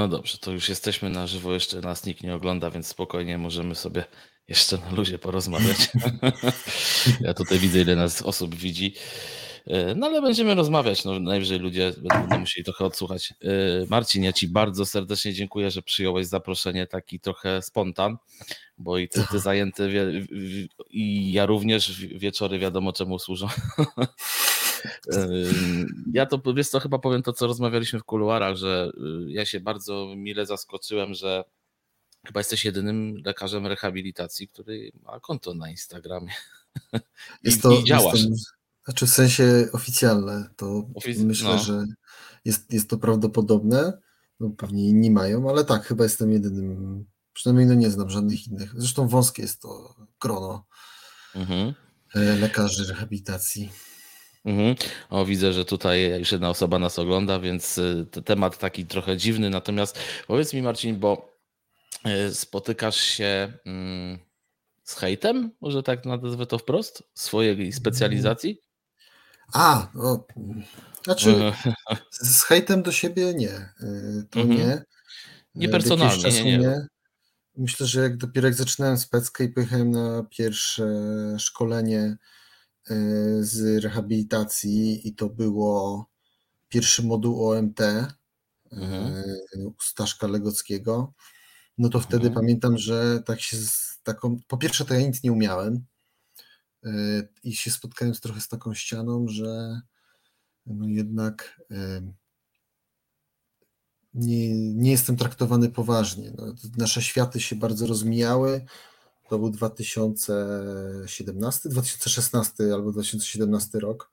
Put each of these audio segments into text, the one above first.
No dobrze, to już jesteśmy na żywo, jeszcze nas nikt nie ogląda, więc spokojnie możemy sobie jeszcze na luzie porozmawiać. ja tutaj widzę, ile nas osób widzi. E, no ale będziemy rozmawiać, no najwyżej ludzie będą musieli trochę odsłuchać. E, Marcin, ja Ci bardzo serdecznie dziękuję, że przyjąłeś zaproszenie, taki trochę spontan, bo i Ty, ty zajęty wie, i ja również wieczory wiadomo czemu służą. Ja to, wiesz co, chyba powiem to, co rozmawialiśmy w kuluarach, że ja się bardzo mile zaskoczyłem, że chyba jesteś jedynym lekarzem rehabilitacji, który ma konto na Instagramie. Jest to, I działasz. Jestem znaczy w sensie oficjalne, to Ofic myślę, no. że jest, jest to prawdopodobne. No, pewnie inni mają, ale tak, chyba jestem jedynym. Przynajmniej no nie znam żadnych innych. Zresztą wąskie jest to grono mhm. E, lekarzy rehabilitacji. Mhm. O, widzę, że tutaj już jedna osoba nas ogląda, więc e, temat taki trochę dziwny. Natomiast powiedz mi, Marcin, bo e, spotykasz się mm, z hejtem, może tak nazwę to wprost, swojej specjalizacji? A, no, znaczy z hejtem do siebie nie, y, to mhm. nie. Nie personalnie, nie, nie, nie. Myślę, że jak dopiero jak zaczynałem speckę i pojechałem na pierwsze szkolenie y, z rehabilitacji i to było pierwszy moduł OMT y, mhm. u Staszka Legockiego, no to wtedy mhm. pamiętam, że tak się z taką, po pierwsze to ja nic nie umiałem, E, i się spotkałem z trochę z taką ścianą, że no jednak e, nie, nie jestem traktowany poważnie. No, nasze światy się bardzo rozmijały. To był 2017, 2016 albo 2017 rok.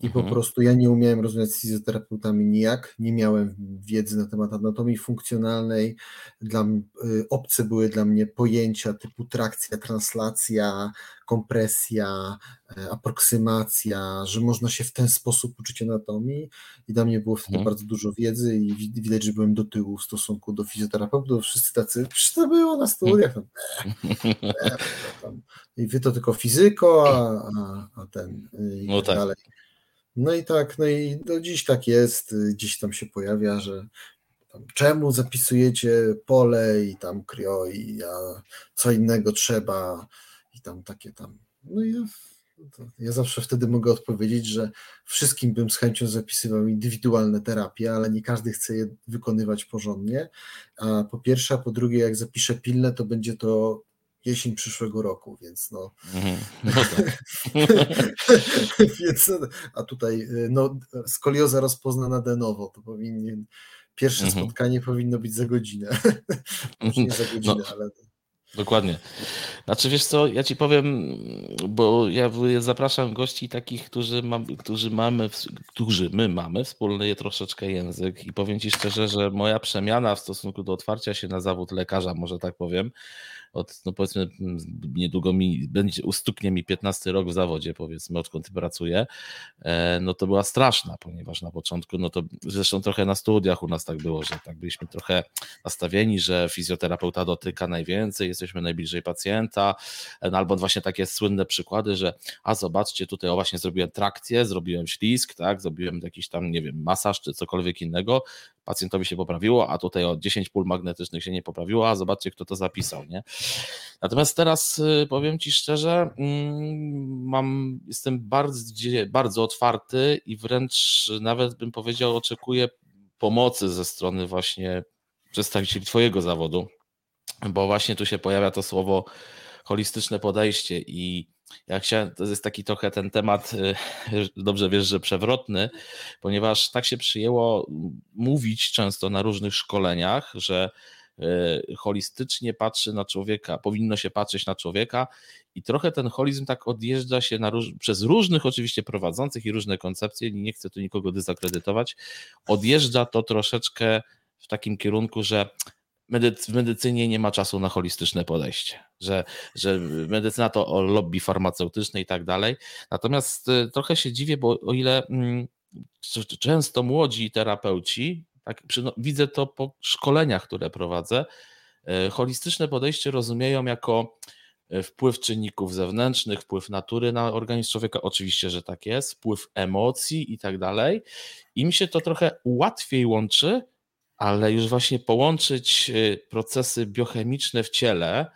I mhm. po prostu ja nie umiałem rozmawiać z fizjoterapeutami nijak, nie miałem wiedzy na temat anatomii funkcjonalnej. Dla, y, obce były dla mnie pojęcia typu trakcja, translacja, kompresja, e, aproksymacja, że można się w ten sposób uczyć anatomii. I dla mnie było wtedy mhm. bardzo dużo wiedzy i widać, że byłem do tyłu w stosunku do fizjoterapeutów. Wszyscy tacy, przecież to było na studiach. Tam, e, tam. I wy to tylko fizyko, a, a, a ten i no tak, tak. dalej. No i tak, no i do dziś tak jest, gdzieś tam się pojawia, że czemu zapisujecie pole i tam krio i co innego trzeba i tam takie tam. No i ja, ja zawsze wtedy mogę odpowiedzieć, że wszystkim bym z chęcią zapisywał indywidualne terapie, ale nie każdy chce je wykonywać porządnie. A po pierwsze, a po drugie, jak zapiszę pilne, to będzie to jesień przyszłego roku, więc no. Mhm. no tak. więc, a tutaj no, skolioza rozpoznana de novo, to powinien pierwsze mhm. spotkanie powinno być za godzinę. nie za godzinę, no. ale. Dokładnie. Znaczy wiesz co, ja ci powiem, bo ja zapraszam gości takich, którzy, mam, którzy mamy, którzy my mamy wspólny troszeczkę język i powiem ci szczerze, że moja przemiana w stosunku do otwarcia się na zawód lekarza, może tak powiem, od, no powiedzmy, niedługo mi, będzie, ustuknie mi 15 rok w zawodzie, powiedzmy, odkąd pracuję, e, no to była straszna, ponieważ na początku, no to zresztą trochę na studiach u nas tak było, że tak byliśmy trochę nastawieni, że fizjoterapeuta dotyka najwięcej, jesteśmy najbliżej pacjenta, no albo właśnie takie słynne przykłady, że a zobaczcie, tutaj o właśnie zrobiłem trakcję, zrobiłem ślisk, tak, zrobiłem jakiś tam, nie wiem, masaż czy cokolwiek innego, pacjentowi się poprawiło, a tutaj o 10 pól magnetycznych się nie poprawiło, a zobaczcie, kto to zapisał, nie? Natomiast teraz y, powiem Ci szczerze, mm, mam, jestem bardzo, bardzo otwarty i wręcz nawet bym powiedział, oczekuję pomocy ze strony właśnie przedstawicieli Twojego zawodu, bo właśnie tu się pojawia to słowo holistyczne podejście i ja chciałem, to jest taki trochę ten temat, y, dobrze wiesz, że przewrotny, ponieważ tak się przyjęło mówić często na różnych szkoleniach, że y, holistycznie patrzy na człowieka, powinno się patrzeć na człowieka i trochę ten holizm tak odjeżdża się róż, przez różnych oczywiście prowadzących i różne koncepcje, nie chcę tu nikogo dezakredytować, odjeżdża to troszeczkę w takim kierunku, że w medycynie nie ma czasu na holistyczne podejście, że, że medycyna to o lobby farmaceutyczne i tak dalej. Natomiast y, trochę się dziwię, bo o ile mm, często młodzi terapeuci, tak, widzę to po szkoleniach, które prowadzę, y, holistyczne podejście rozumieją jako y, wpływ czynników zewnętrznych, wpływ natury na organizm człowieka, oczywiście, że tak jest, wpływ emocji i tak dalej. Im się to trochę łatwiej łączy ale już właśnie połączyć y, procesy biochemiczne w ciele,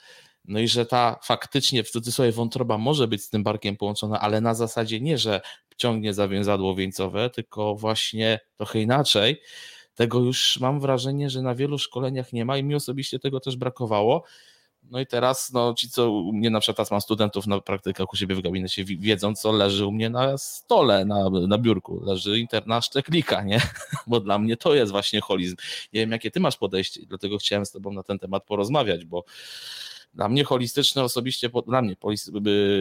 no i że ta faktycznie w cudzysłowie wątroba może być z tym barkiem połączona, ale na zasadzie nie, że ciągnie zawiązadło wieńcowe, tylko właśnie trochę inaczej. Tego już mam wrażenie, że na wielu szkoleniach nie ma i mi osobiście tego też brakowało. No i teraz no, ci, co u mnie na przykład mam studentów na praktykach u siebie w gabinecie, wiedzą, co leży u mnie na stole, na, na biurku. Leży interna szteklika, nie? Bo dla mnie to jest właśnie holizm. Nie wiem, jakie ty masz podejście, dlatego chciałem z tobą na ten temat porozmawiać, bo dla mnie holistyczne osobiście, dla mnie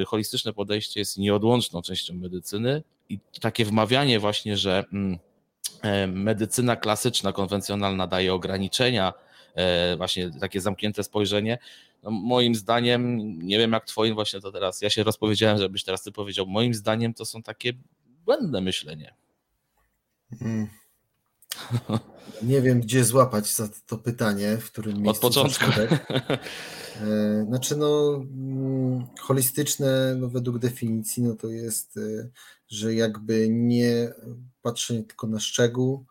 holistyczne podejście jest nieodłączną częścią medycyny i takie wmawianie właśnie, że mm, medycyna klasyczna, konwencjonalna daje ograniczenia, właśnie takie zamknięte spojrzenie, no moim zdaniem, nie wiem jak twoim właśnie to teraz, ja się rozpowiedziałem, żebyś teraz ty powiedział, moim zdaniem to są takie błędne myślenie. Hmm. Nie wiem, gdzie złapać za to pytanie, w którym Od początku. E, znaczy, no, mm, holistyczne, no, według definicji, no to jest, e, że jakby nie patrzenie tylko na szczegół,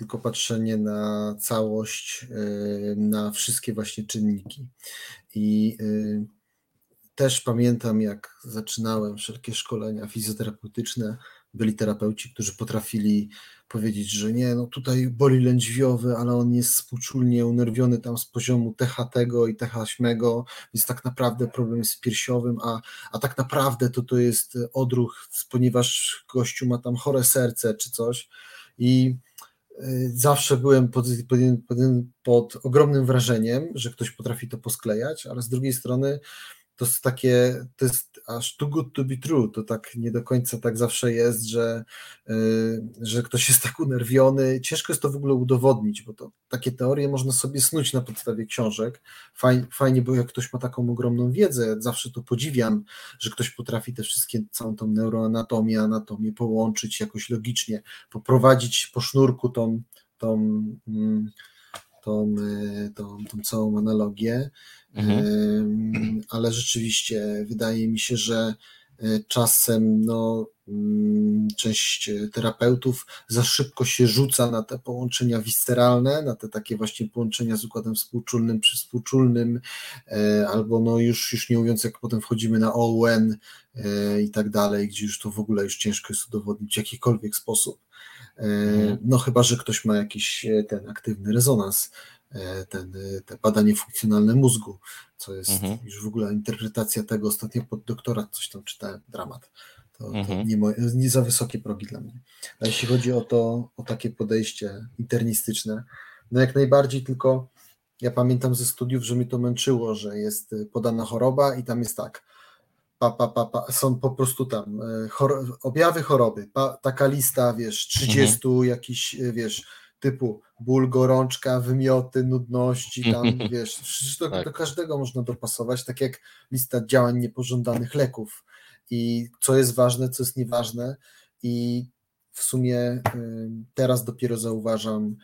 tylko patrzenie na całość, e, na wszystkie właśnie czynniki. I też pamiętam, jak zaczynałem wszelkie szkolenia fizjoterapeutyczne, byli terapeuci, którzy potrafili powiedzieć, że nie, no tutaj boli lędźwiowy, ale on jest współczulnie unerwiony tam z poziomu TH tego i TH śmego, więc tak naprawdę problem jest piersiowym, a, a tak naprawdę to to jest odruch, ponieważ gościu ma tam chore serce czy coś i y, zawsze byłem pod, pod, pod, pod ogromnym wrażeniem, że ktoś potrafi to posklejać, ale z drugiej strony to jest takie, to jest aż too good to be true, to tak nie do końca tak zawsze jest, że, yy, że ktoś jest tak unerwiony, ciężko jest to w ogóle udowodnić, bo to takie teorie można sobie snuć na podstawie książek, fajnie, było jak ktoś ma taką ogromną wiedzę, zawsze to podziwiam, że ktoś potrafi te wszystkie, całą tą neuroanatomię, anatomię połączyć jakoś logicznie, poprowadzić po sznurku tą, tą, mm, tą, tą, tą, tą całą analogię, Mhm. Ale rzeczywiście wydaje mi się, że e, czasem no, mm, część terapeutów za szybko się rzuca na te połączenia visceralne, na te takie właśnie połączenia z układem współczulnym przy współczulnym, e, albo no już, już nie mówiąc jak potem wchodzimy na OUN e, i tak dalej, gdzie już to w ogóle już ciężko jest udowodnić w jakikolwiek sposób. Mhm. No chyba, że ktoś ma jakiś ten aktywny rezonans E, ten, e, te badanie funkcjonalne mózgu, co jest mhm. już w ogóle interpretacja tego, ostatnio pod doktorat coś tam czytałem, dramat. To, to mhm. nie, moje, nie, za wysokie progi dla mnie. A jeśli chodzi o to, o takie podejście internistyczne, no jak najbardziej, tylko ja pamiętam ze studiów, że mi to męczyło, że jest e, podana choroba i tam jest tak, pa, pa, pa, pa są po prostu tam chor objawy choroby, pa, taka lista, wiesz, 30 mhm. jakiś, wiesz, typu ból, gorączka, wymioty, nudności, tam wiesz, do, tak. do każdego można dopasować, tak jak lista działań niepożądanych leków. I co jest ważne, co jest nieważne. I w sumie teraz dopiero zauważam,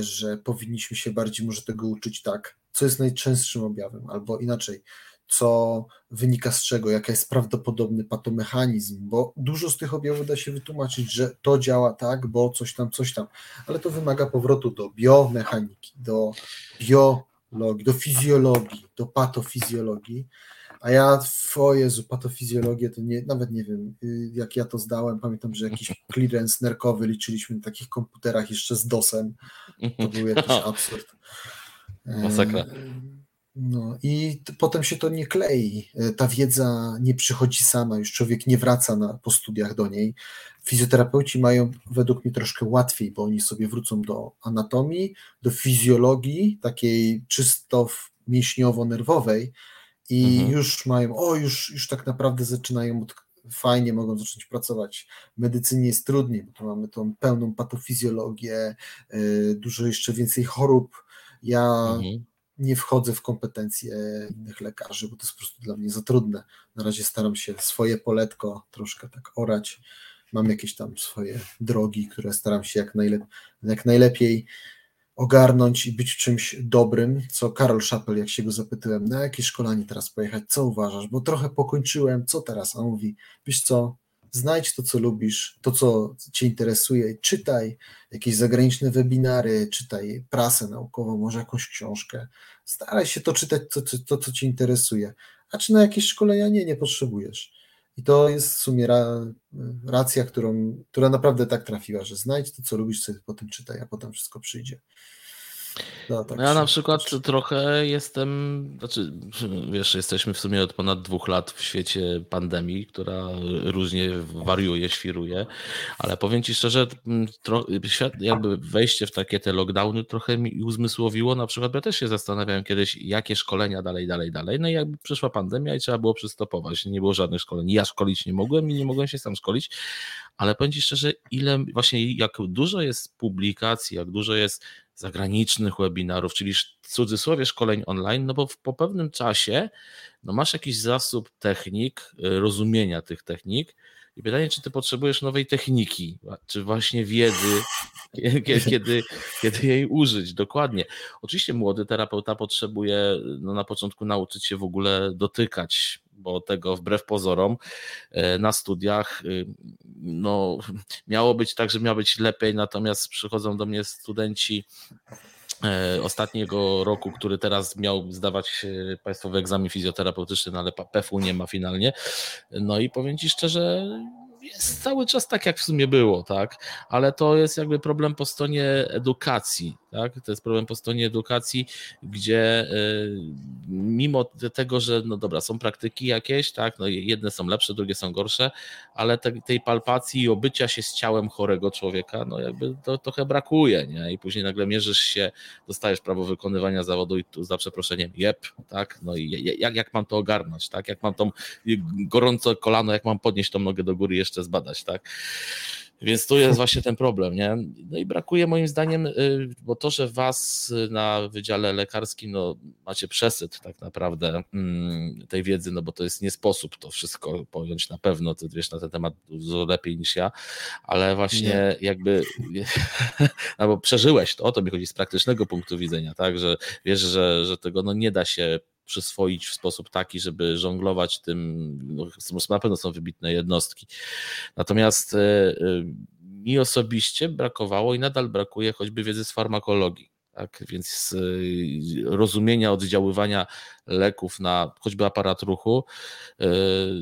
że powinniśmy się bardziej może tego uczyć tak, co jest najczęstszym objawem, albo inaczej, co wynika z czego, jaki jest prawdopodobny patomechanizm, bo dużo z tych objawów da się wytłumaczyć, że to działa tak, bo coś tam, coś tam, ale to wymaga powrotu do biomechaniki, do biologii, do fizjologii, do patofizjologii, a ja, o Jezu, patofizjologię to nie, nawet nie wiem, y, jak ja to zdałem, pamiętam, że jakiś clearance nerkowy liczyliśmy na takich komputerach jeszcze z DOSem, to był jakiś absurd. Masakra. No i potem się to nie klei. E, ta wiedza nie przychodzi sama, już człowiek nie wraca na, po studiach do niej. Fizjoterapeuci mają według mnie troszkę łatwiej, bo oni sobie wrócą do anatomii, do fizjologii, takiej czysto mięśniowo-nerwowej i mhm. już mają, o już, już tak naprawdę zaczynają od, fajnie mogą zacząć pracować. W medycynie jest trudniej, bo tu mamy tą pełną patofizjologię, yy, dużo jeszcze więcej chorób. Ja mhm nie wchodzę w kompetencje innych lekarzy, bo to jest po prostu dla mnie za trudne. Na razie staram się swoje poletko troszkę tak orać. Mam jakieś tam swoje drogi, które staram się jak, najlep jak najlepiej ogarnąć i być czymś dobrym, co Karol Szapel, jak się go zapytałem, na jakie szkolenie teraz pojechać, co uważasz, bo trochę pokończyłem, co teraz? A on mówi, wiesz co, Znajdź to, co lubisz, to, co Cię interesuje, czytaj jakieś zagraniczne webinary, czytaj prasę naukową, może jakąś książkę. Staraj się to czytać, to, to, to co Cię interesuje. A czy na jakieś szkolenia nie, nie potrzebujesz. I to jest w sumie ra, racja, którą, która naprawdę tak trafiła, że znajdź to, co lubisz, sobie potem czytaj, a potem wszystko przyjdzie. No, tak ja na przykład trochę jestem, znaczy, wiesz, jesteśmy w sumie od ponad dwóch lat w świecie pandemii, która różnie wariuje, świruje, ale powiem Ci szczerze, tro, jakby wejście w takie te lockdowny trochę mi uzmysłowiło, na przykład ja też się zastanawiałem kiedyś, jakie szkolenia dalej, dalej, dalej, no i jakby przyszła pandemia i trzeba było przystopować, nie było żadnych szkoleń, ja szkolić nie mogłem i nie mogłem się sam szkolić, ale powiem Ci szczerze, ile właśnie, jak dużo jest publikacji, jak dużo jest zagranicznych webinarów, czyli w cudzysłowie szkoleń online, no bo w, po pewnym czasie no masz jakiś zasób technik, y, rozumienia tych technik i pytanie, czy ty potrzebujesz nowej techniki, czy właśnie wiedzy, kiedy, kiedy, jej użyć, dokładnie. Oczywiście młody terapeuta potrzebuje no, na początku nauczyć się w ogóle dotykać bo tego wbrew pozorom e, na studiach y, no, miało być tak, że miało być lepiej, natomiast przychodzą do mnie studenci e, ostatniego roku, który teraz miał zdawać e, państwowy egzamin fizjoterapeutyczny, no ale PEF-u nie ma finalnie. No i powiem Ci szczerze, jest cały czas tak, jak w sumie było, tak? Ale to jest jakby problem po stronie edukacji, tak? To jest problem po stronie edukacji, gdzie y, mimo tego, że no dobra, są praktyki jakieś, tak? No jedne są lepsze, drugie są gorsze, ale te, tej palpacji i obycia się z ciałem chorego człowieka, no jakby to trochę brakuje, nie? I później nagle mierzysz się, dostajesz prawo wykonywania zawodu i tu za przeproszeniem, jep, tak? No i jak, jak mam to ogarnąć, tak? Jak mam tą gorące kolano, jak mam podnieść tą nogę do góry jeszcze zbadać, tak? Więc tu jest właśnie ten problem, nie? No i brakuje moim zdaniem, y, bo to, że was na wydziale lekarskim no, macie przesyt tak naprawdę mm, tej wiedzy, no bo to jest nie sposób to wszystko pojąć na pewno, ty wiesz na ten temat dużo lepiej niż ja, ale właśnie nie. jakby, albo przeżyłeś to, o to mi chodzi z praktycznego punktu widzenia, tak, że wiesz, że, że tego no, nie da się przyswoić w sposób taki, żeby żonglować tym. No, na pewno są wybitne jednostki. Natomiast e, e, mi osobiście brakowało i nadal brakuje choćby wiedzy z farmakologii. Tak, więc e, rozumienia oddziaływania leków na choćby aparat ruchu,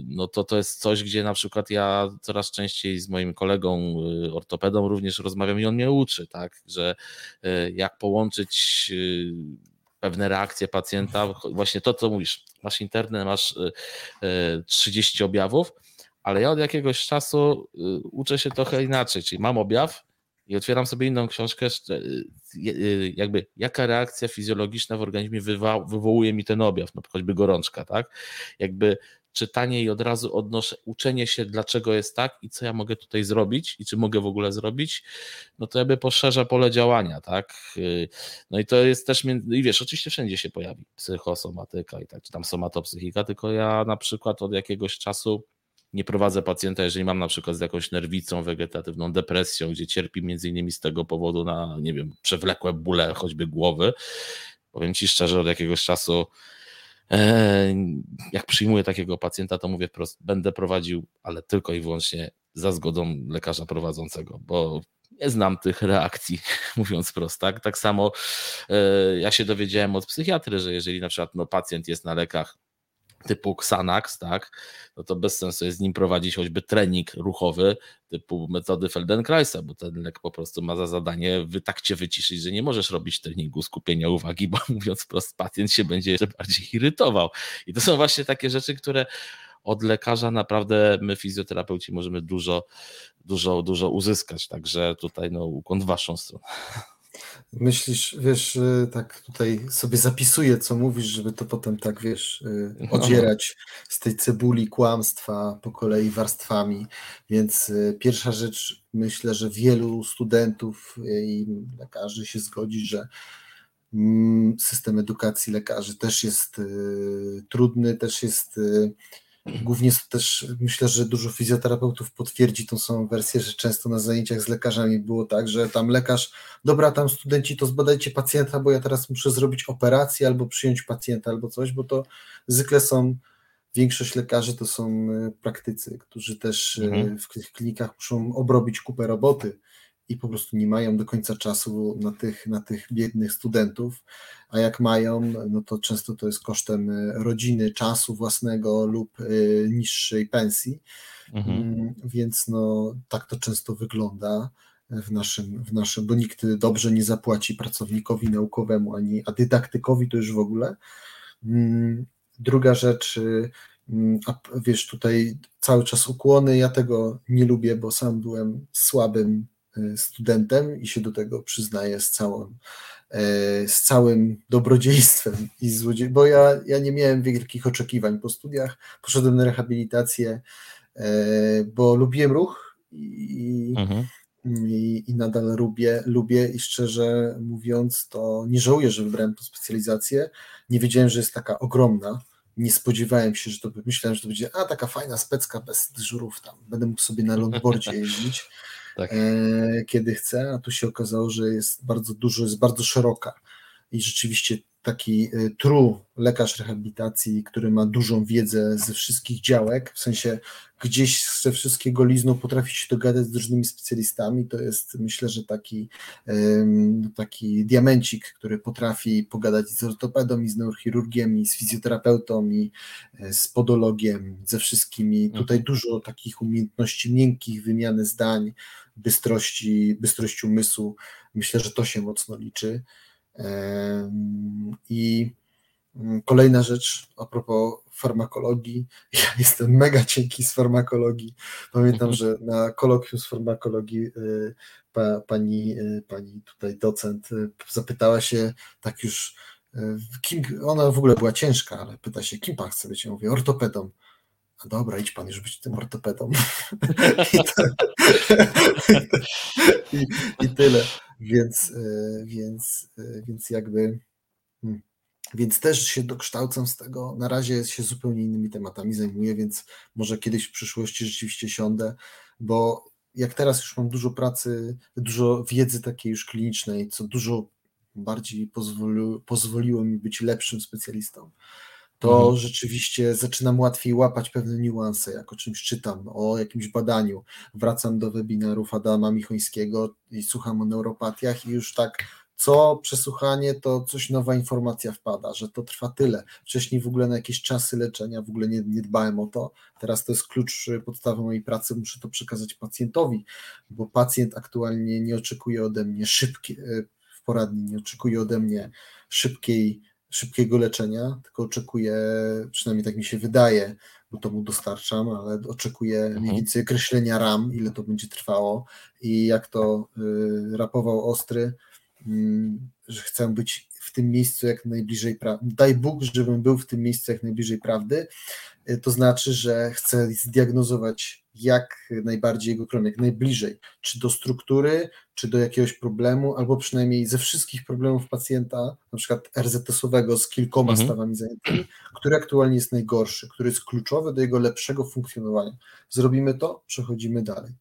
no to to jest coś, gdzie na przykład ja coraz częściej z moim kolegą ortopedą również rozmawiam i on mnie uczy, tak, że jak połączyć pewne reakcje pacjenta, właśnie to, co mówisz, masz internet, masz 30 y, y, objawów, ale ja od jakiegoś czasu y, uczę się trochę inaczej, czyli mam objaw i otwieram sobie inną książkę, jakby jaka reakcja fizjologiczna w organizmie wywołuje mi ten objaw, no choćby gorączka, tak? Jakby czytanie i od razu odnoszę, uczenie się, dlaczego jest tak i co ja mogę tutaj zrobić i czy mogę w ogóle zrobić, no to jakby poszerza pole działania, tak? No i to jest też, i wiesz, oczywiście wszędzie się pojawi psychosomatyka i tak, czy tam somatopsychika, tylko ja na przykład od jakiegoś czasu nie prowadzę pacjenta, jeżeli mam na przykład z jakąś nerwicą wegetatywną, depresją, gdzie cierpi między innymi z tego powodu na, nie wiem, przewlekłe bóle choćby głowy. Powiem Ci szczerze, od jakiegoś czasu jak przyjmuję takiego pacjenta, to mówię wprost, będę prowadził, ale tylko i wyłącznie za zgodą lekarza prowadzącego, bo nie znam tych reakcji, mówiąc prosto. Tak, tak samo e, ja się dowiedziałem od psychiatry, że jeżeli na przykład no, pacjent jest na lekach typu Xanax, tak, no to bez sensu jest z nim prowadzić choćby trening ruchowy typu metody Feldenkraisa, bo ten lek po prostu ma za zadanie wy, tak cię wyciszyć, że nie możesz robić treningu skupienia uwagi, bo mówiąc prosto, pacjent się będzie jeszcze bardziej irytował. I to są właśnie takie rzeczy, które od lekarza naprawdę my fizjoterapeuci możemy dużo, dużo, dużo uzyskać, także tutaj no ukłon w waszą stronę. Myślisz, wiesz, tak tutaj sobie zapisuję, co mówisz, żeby to potem tak, wiesz, y, no. odzierać z tej cebuli kłamstwa po kolei warstwami. Więc y, pierwsza rzecz, myślę, że wielu studentów i lekarzy się zgodzi, że mm, system edukacji lekarzy też jest y, trudny, też jest Głównie też myślę, że dużo fizjoterapeutów potwierdzi tą samą wersję, że często na zajęciach z lekarzami było tak, że tam lekarz, dobra, tam studenci, to zbadajcie pacjenta, bo ja teraz muszę zrobić operację albo przyjąć pacjenta albo coś, bo to zwykle są większość lekarzy to są praktycy, którzy też mhm. w tych klinikach muszą obrobić kupę roboty i po prostu nie mają do końca czasu na tych, na tych biednych studentów, a jak mają, no to często to jest kosztem rodziny, czasu własnego lub niższej pensji, mhm. Mm, więc no tak to często wygląda w naszym, w naszym, bo nikt dobrze nie zapłaci pracownikowi naukowemu, ani a dydaktykowi to już w ogóle. Mm, druga rzecz, mm, a wiesz, tutaj cały czas ukłony, ja tego nie lubię, bo sam byłem słabym y, studentem i się do tego przyznaję z całą y, z całym dobrodziejstwem i złodziej, bo ja, ja nie miałem wielkich oczekiwań po studiach, poszedłem na rehabilitację, y, bo lubiłem ruch i, mhm i, i nadal lubię, lubię i szczerze mówiąc, to nie żałuję, że wybrałem tę specjalizację. Nie wiedziałem, że jest taka ogromna. Nie spodziewałem się, że to myślałem, że to będzie a taka fajna specka bez dyżurów tam. Będę mógł sobie na longboardzie jeździć. tak. e, kiedy chcę, a tu się okazało, że jest bardzo dużo, jest bardzo szeroka i rzeczywiście taki y, true lekarz rehabilitacji, który ma dużą wiedzę ze wszystkich działek, w sensie gdzieś ze wszystkiego lizną potrafi się dogadać z różnymi specjalistami, to jest myślę, że taki, taki diamencik, który potrafi pogadać z ortopedą, i z neurochirurgiem, i z fizjoterapeutą, i e, z podologiem, ze wszystkimi. Mhm. Tutaj dużo takich umiejętności miękkich, wymiany zdań, bystrości, bystrości umysłu. Myślę, że to się mocno liczy. I mm, kolejna rzecz a propos farmakologii. Ja jestem mega cienki z farmakologii. Pamiętam, mhm. że na kolokwium z farmakologii y, pa, pani, y, pani tutaj docent y, zapytała się tak już, kim, ona w ogóle była ciężka, ale pyta się, kim pan chce być? Ja mówię, ortopedą. Dobra, idź pan już być tym ortopedą. I, to, i, I, tyle. Więc, e, więc, e, więc jakby. Hmm. Więc też się dokształcam z tego. Na razie się zupełnie innymi tematami zajmuję, więc może kiedyś w przyszłości rzeczywiście siądę, bo jak teraz już mam dużo pracy, dużo wiedzy takiej już klinicznej, co dużo bardziej pozwoli, pozwoliło mi być lepszym specjalistą to mhm. rzeczywiście zaczynam łatwiej łapać pewne niuanse, jak o czymś czytam, o jakimś badaniu. Wracam do webinarów Adama Michońskiego i słucham o neuropatiach i już tak co przesłuchanie, to coś nowa informacja wpada, że to trwa tyle. Wcześniej w ogóle na jakieś czasy leczenia w ogóle nie, nie dbałem o to. Teraz to jest klucz podstawy mojej pracy, muszę to przekazać pacjentowi, bo pacjent aktualnie nie oczekuje ode mnie szybkiej, w poradni nie oczekuje ode mnie szybkiej szybkiego leczenia, tylko oczekuję, przynajmniej tak mi się wydaje, bo to mu dostarczam, ale oczekuję mhm. mniej więcej określenia ram, ile to będzie trwało i jak to y, rapował Ostry, y, że chcę być w tym miejscu jak najbliżej prawdy. Daj Bóg, żebym był w tym miejscu jak najbliżej prawdy. Y, to znaczy, że chcę zdiagnozować jak najbardziej jego kron, jak najbliżej, czy do struktury, czy do jakiegoś problemu, albo przynajmniej ze wszystkich problemów pacjenta, na przykład RZS-owego z kilkoma mhm. stawami zajętymi, który aktualnie jest najgorszy, który jest kluczowy do jego lepszego funkcjonowania. Zrobimy to, przechodzimy dalej.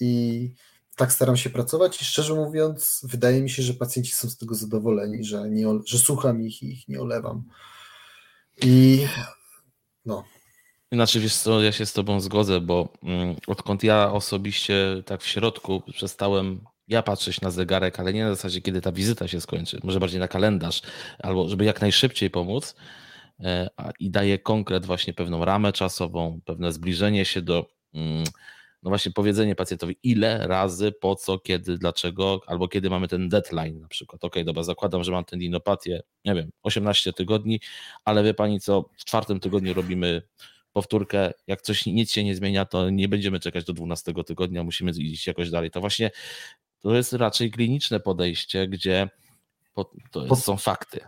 I tak staram się pracować i szczerze mówiąc, wydaje mi się, że pacjenci są z tego zadowoleni, że, nie, że słucham ich i ich nie olewam. I no. Inaczej wiesz co, ja się z tobą zgodzę, bo mm, odkąd ja osobiście tak w środku przestałem ja patrzeć na zegarek, ale nie na zasadzie, kiedy ta wizyta się skończy, może bardziej na kalendarz, albo żeby jak najszybciej pomóc e, i daje konkret właśnie pewną ramę czasową, pewne zbliżenie się do mm, no właśnie powiedzenie pacjentowi, ile razy, po co, kiedy, dlaczego, albo kiedy mamy ten deadline na przykład. Ok, dobra, zakładam, że mam tę dinopatię, nie wiem, 18 tygodni, ale wie pani co, w czwartym tygodniu robimy powtórkę, jak coś nic się nie zmienia, to nie będziemy czekać do 12 tygodnia, musimy iść jakoś dalej. To właśnie to jest raczej kliniczne podejście, gdzie to jest, są fakty.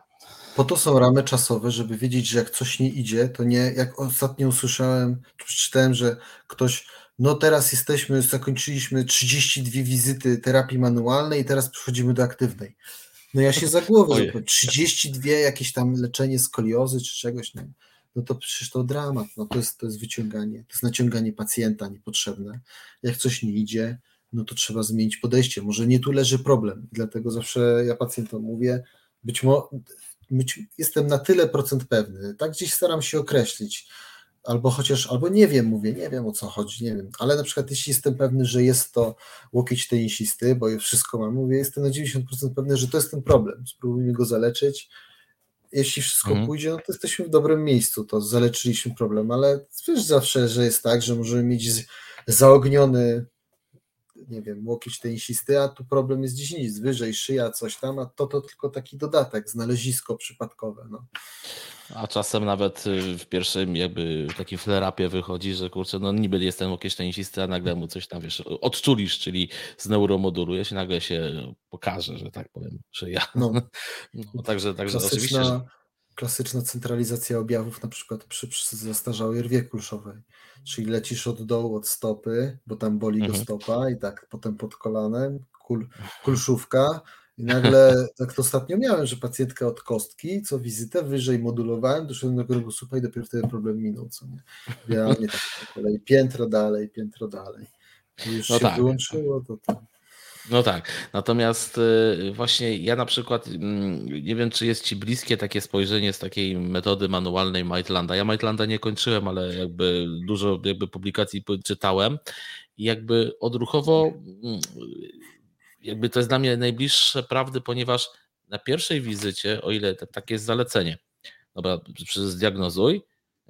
Po to są ramy czasowe, żeby wiedzieć, że jak coś nie idzie, to nie, jak ostatnio usłyszałem, przeczytałem, że ktoś no teraz jesteśmy, zakończyliśmy 32 wizyty terapii manualnej i teraz przechodzimy do aktywnej. No ja się za głowę, że 32 jakieś tam leczenie skoliozy czy czegoś, no, no to przecież to dramat, no to jest, to jest wyciąganie, to jest naciąganie pacjenta niepotrzebne. Jak coś nie idzie, no to trzeba zmienić podejście. Może nie tu leży problem, dlatego zawsze ja pacjentom mówię, być może jestem na tyle procent pewny, tak gdzieś staram się określić, albo chociaż, albo nie wiem, mówię, nie wiem o co chodzi, nie wiem, ale na przykład jeśli jestem pewny, że jest to łokieć tenisisty, bo wszystko mam, mówię, jestem na 90% pewny, że to jest ten problem, spróbujmy go zaleczyć, jeśli wszystko mhm. pójdzie, no to jesteśmy w dobrym miejscu, to zaleczyliśmy problem, ale wiesz zawsze, że jest tak, że możemy mieć zaogniony nie wiem, łokieć tenisisty, a tu problem jest gdzieś nic, wyżej, szyja, coś tam, a to to tylko taki dodatek, znalezisko przypadkowe. No. A czasem nawet y, w pierwszym jakby takim flerapie wychodzi, że kurczę, no niby jest ten łokieć tenisisty, a nagle mu coś tam, wiesz, odczulisz, czyli z neuromoduluje się, nagle się pokaże, że tak powiem, że ja. No. no także, także oczywiście... Że klasyczna centralizacja objawów, na przykład przy, przy zastarzałej rwie kulszowej. Czyli lecisz od dołu, od stopy, bo tam boli mhm. go stopa i tak potem pod kolanem, kul, kulszówka i nagle, tak to ostatnio miałem, że pacjentka od kostki, co wizytę wyżej modulowałem, doszedłem do kręgosłupa i dopiero wtedy problem minął, co nie? Realnie tak po kolei, piętro dalej, piętro dalej. I już no się tak. wyłączyło, to tam. No tak. Natomiast y, właśnie ja na przykład mm, nie wiem, czy jest ci bliskie takie spojrzenie z takiej metody manualnej Maitlanda. Ja Maitlanda nie kończyłem, ale jakby dużo jakby publikacji czytałem i jakby odruchowo jakby to jest dla mnie najbliższe prawdy, ponieważ na pierwszej wizycie, o ile takie jest zalecenie, dobra, zdiagnozuj,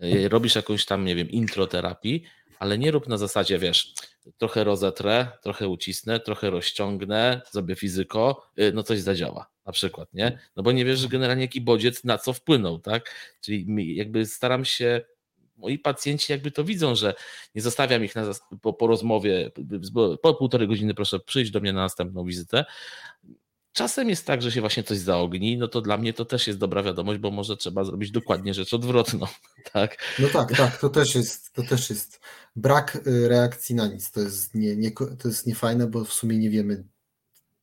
y, robisz jakąś tam, nie wiem, introterapii, ale nie rób na zasadzie, wiesz, trochę rozetrę, trochę ucisnę, trochę rozciągnę, zrobię fizyko, y, no coś zadziała na przykład, nie? No bo nie wiesz generalnie jaki bodziec na co wpłynął, tak? Czyli jakby staram się moi pacjenci jakby to widzą, że nie zostawiam ich na, po, po rozmowie, po półtorej godziny proszę przyjść do mnie na następną wizytę, Czasem jest tak, że się właśnie coś zaogni, no to dla mnie to też jest dobra wiadomość, bo może trzeba zrobić dokładnie rzecz odwrotną, tak? No tak, tak, to też jest, to też jest brak y, reakcji na nic, to jest, nie, nie, to jest niefajne, bo w sumie nie wiemy,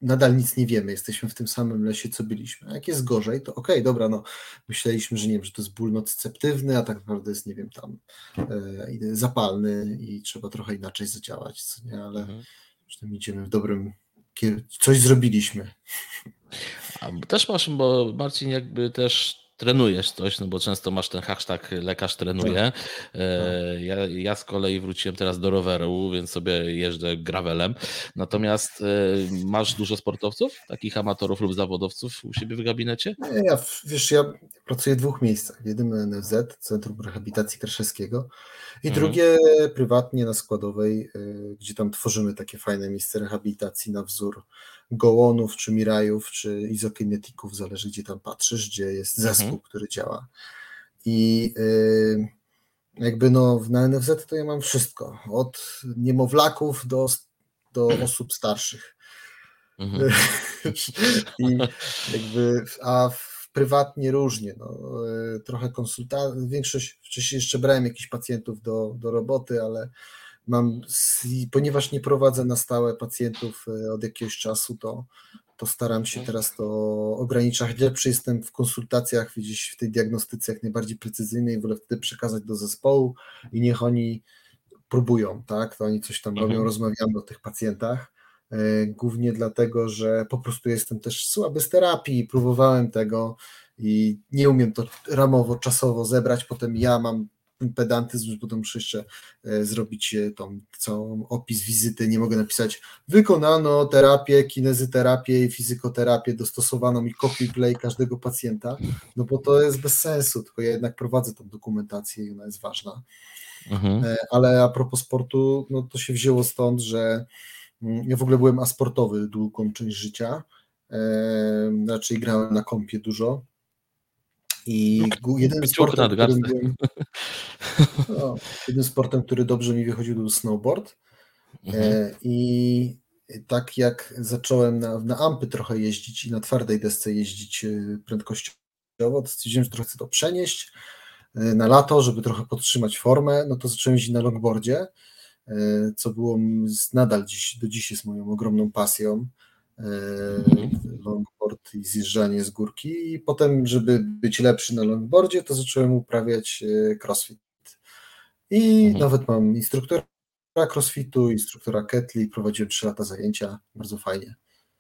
nadal nic nie wiemy, jesteśmy w tym samym lesie, co byliśmy. A jak jest gorzej, to okej, okay, dobra, no myśleliśmy, że nie wiem, że to jest ból nocceptywny, a tak naprawdę jest, nie wiem, tam e, zapalny i trzeba trochę inaczej zadziałać, co nie, ale mhm. przynajmniej idziemy w dobrym coś zrobiliśmy. A też masz, bo Marcin jakby też trenujesz coś, no bo często masz ten hashtag lekarz trenuje. Tak. E, ja, ja z kolei wróciłem teraz do roweru, więc sobie jeżdżę gravelem. Natomiast e, masz dużo sportowców, takich amatorów lub zawodowców u siebie w gabinecie? Nie, ja, wiesz, ja pracuję w dwóch miejscach. Jednym na NFZ, Centrum Rehabilitacji Kraszewskiego i mhm. drugie prywatnie na Składowej, e, gdzie tam tworzymy takie fajne miejsce rehabilitacji na wzór gołonów, czy mirajów, czy izokinetików, zależy gdzie tam patrzysz, gdzie jest zespół, mhm. który działa. I yy, jakby no na NFZ to ja mam wszystko, od niemowlaków do, do osób starszych. Mhm. I jakby, a w prywatnie różnie, no, y, trochę konsultacji, większość, wcześniej jeszcze brałem jakichś pacjentów do, do roboty, ale mam, ponieważ nie prowadzę na stałe pacjentów e, od jakiegoś czasu, to, to staram się teraz to ograniczać. Lepszy jestem w konsultacjach, gdzieś w tej diagnostyce jak najbardziej precyzyjnej, wolę wtedy przekazać do zespołu i niech oni próbują, tak, to oni coś tam mhm. robią, rozmawiamy o tych pacjentach, e, głównie dlatego, że po prostu jestem też słaby z terapii, próbowałem tego i nie umiem to ramowo, czasowo zebrać, potem ja mam pedantyzm, że potem muszę jeszcze e, zrobić e, tą całą opis wizyty, nie mogę napisać wykonano terapię, kinezyterapię i fizykoterapię dostosowaną i copy play każdego pacjenta, no bo to jest bez sensu, tylko ja jednak prowadzę tą dokumentację i ona jest ważna. Mhm. E, ale a propos sportu, no to się wzięło stąd, że mm, ja w ogóle byłem asportowy długą część życia, raczej grałem na kompie dużo, i jeden sportem, którym byłem, no, jednym sportem, który dobrze mi wychodził, był snowboard. Mhm. E, I tak jak zacząłem na, na ampy trochę jeździć i na twardej desce jeździć e, prędkościowo, to stwierdziłem, że trochę chcę to przenieść e, na lato, żeby trochę podtrzymać formę, no to zacząłem jeździć na longboardzie, co było nadal dziś, do dziś jest moją ogromną pasją. Mhm. Longboard i zjeżdżanie z górki i potem, żeby być lepszy na longboardzie, to zacząłem uprawiać e, crossfit. I mhm. nawet mam instruktora crossfitu, instruktora kettley, prowadziłem 3 lata zajęcia, bardzo fajnie.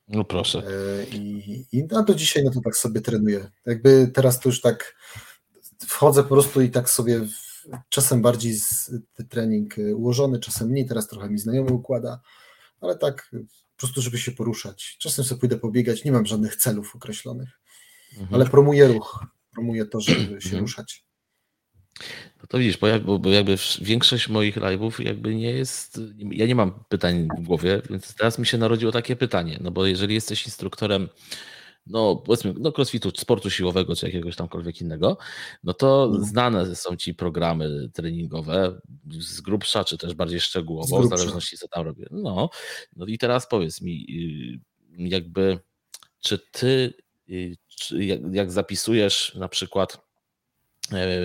No proszę. E, I, i no do dzisiaj no to tak sobie trenuję. Jakby teraz to już tak wchodzę po prostu i tak sobie czasem bardziej trening ułożony, czasem mniej, teraz trochę mi znajomy układa, ale tak po prostu, żeby się poruszać. Czasem sobie pójdę pobiegać, nie mam żadnych celów określonych, mhm. ale promuję ruch, promuję to, żeby się mhm. ruszać. No to widzisz, bo, jakby, bo jakby większość moich live'ów jakby nie jest, ja nie mam pytań w głowie, więc teraz mi się narodziło takie pytanie, no bo jeżeli jesteś instruktorem no powiedzmy, no crossfitu, sportu siłowego czy jakiegoś tamkolwiek innego, no to mhm. znane są ci programy treningowe z grubsza, czy też bardziej szczegółowo, w zależności co tam robię. No, no i teraz powiedz mi, y, jakby, czy ty, y, czy jak, jak zapisujesz na przykład e,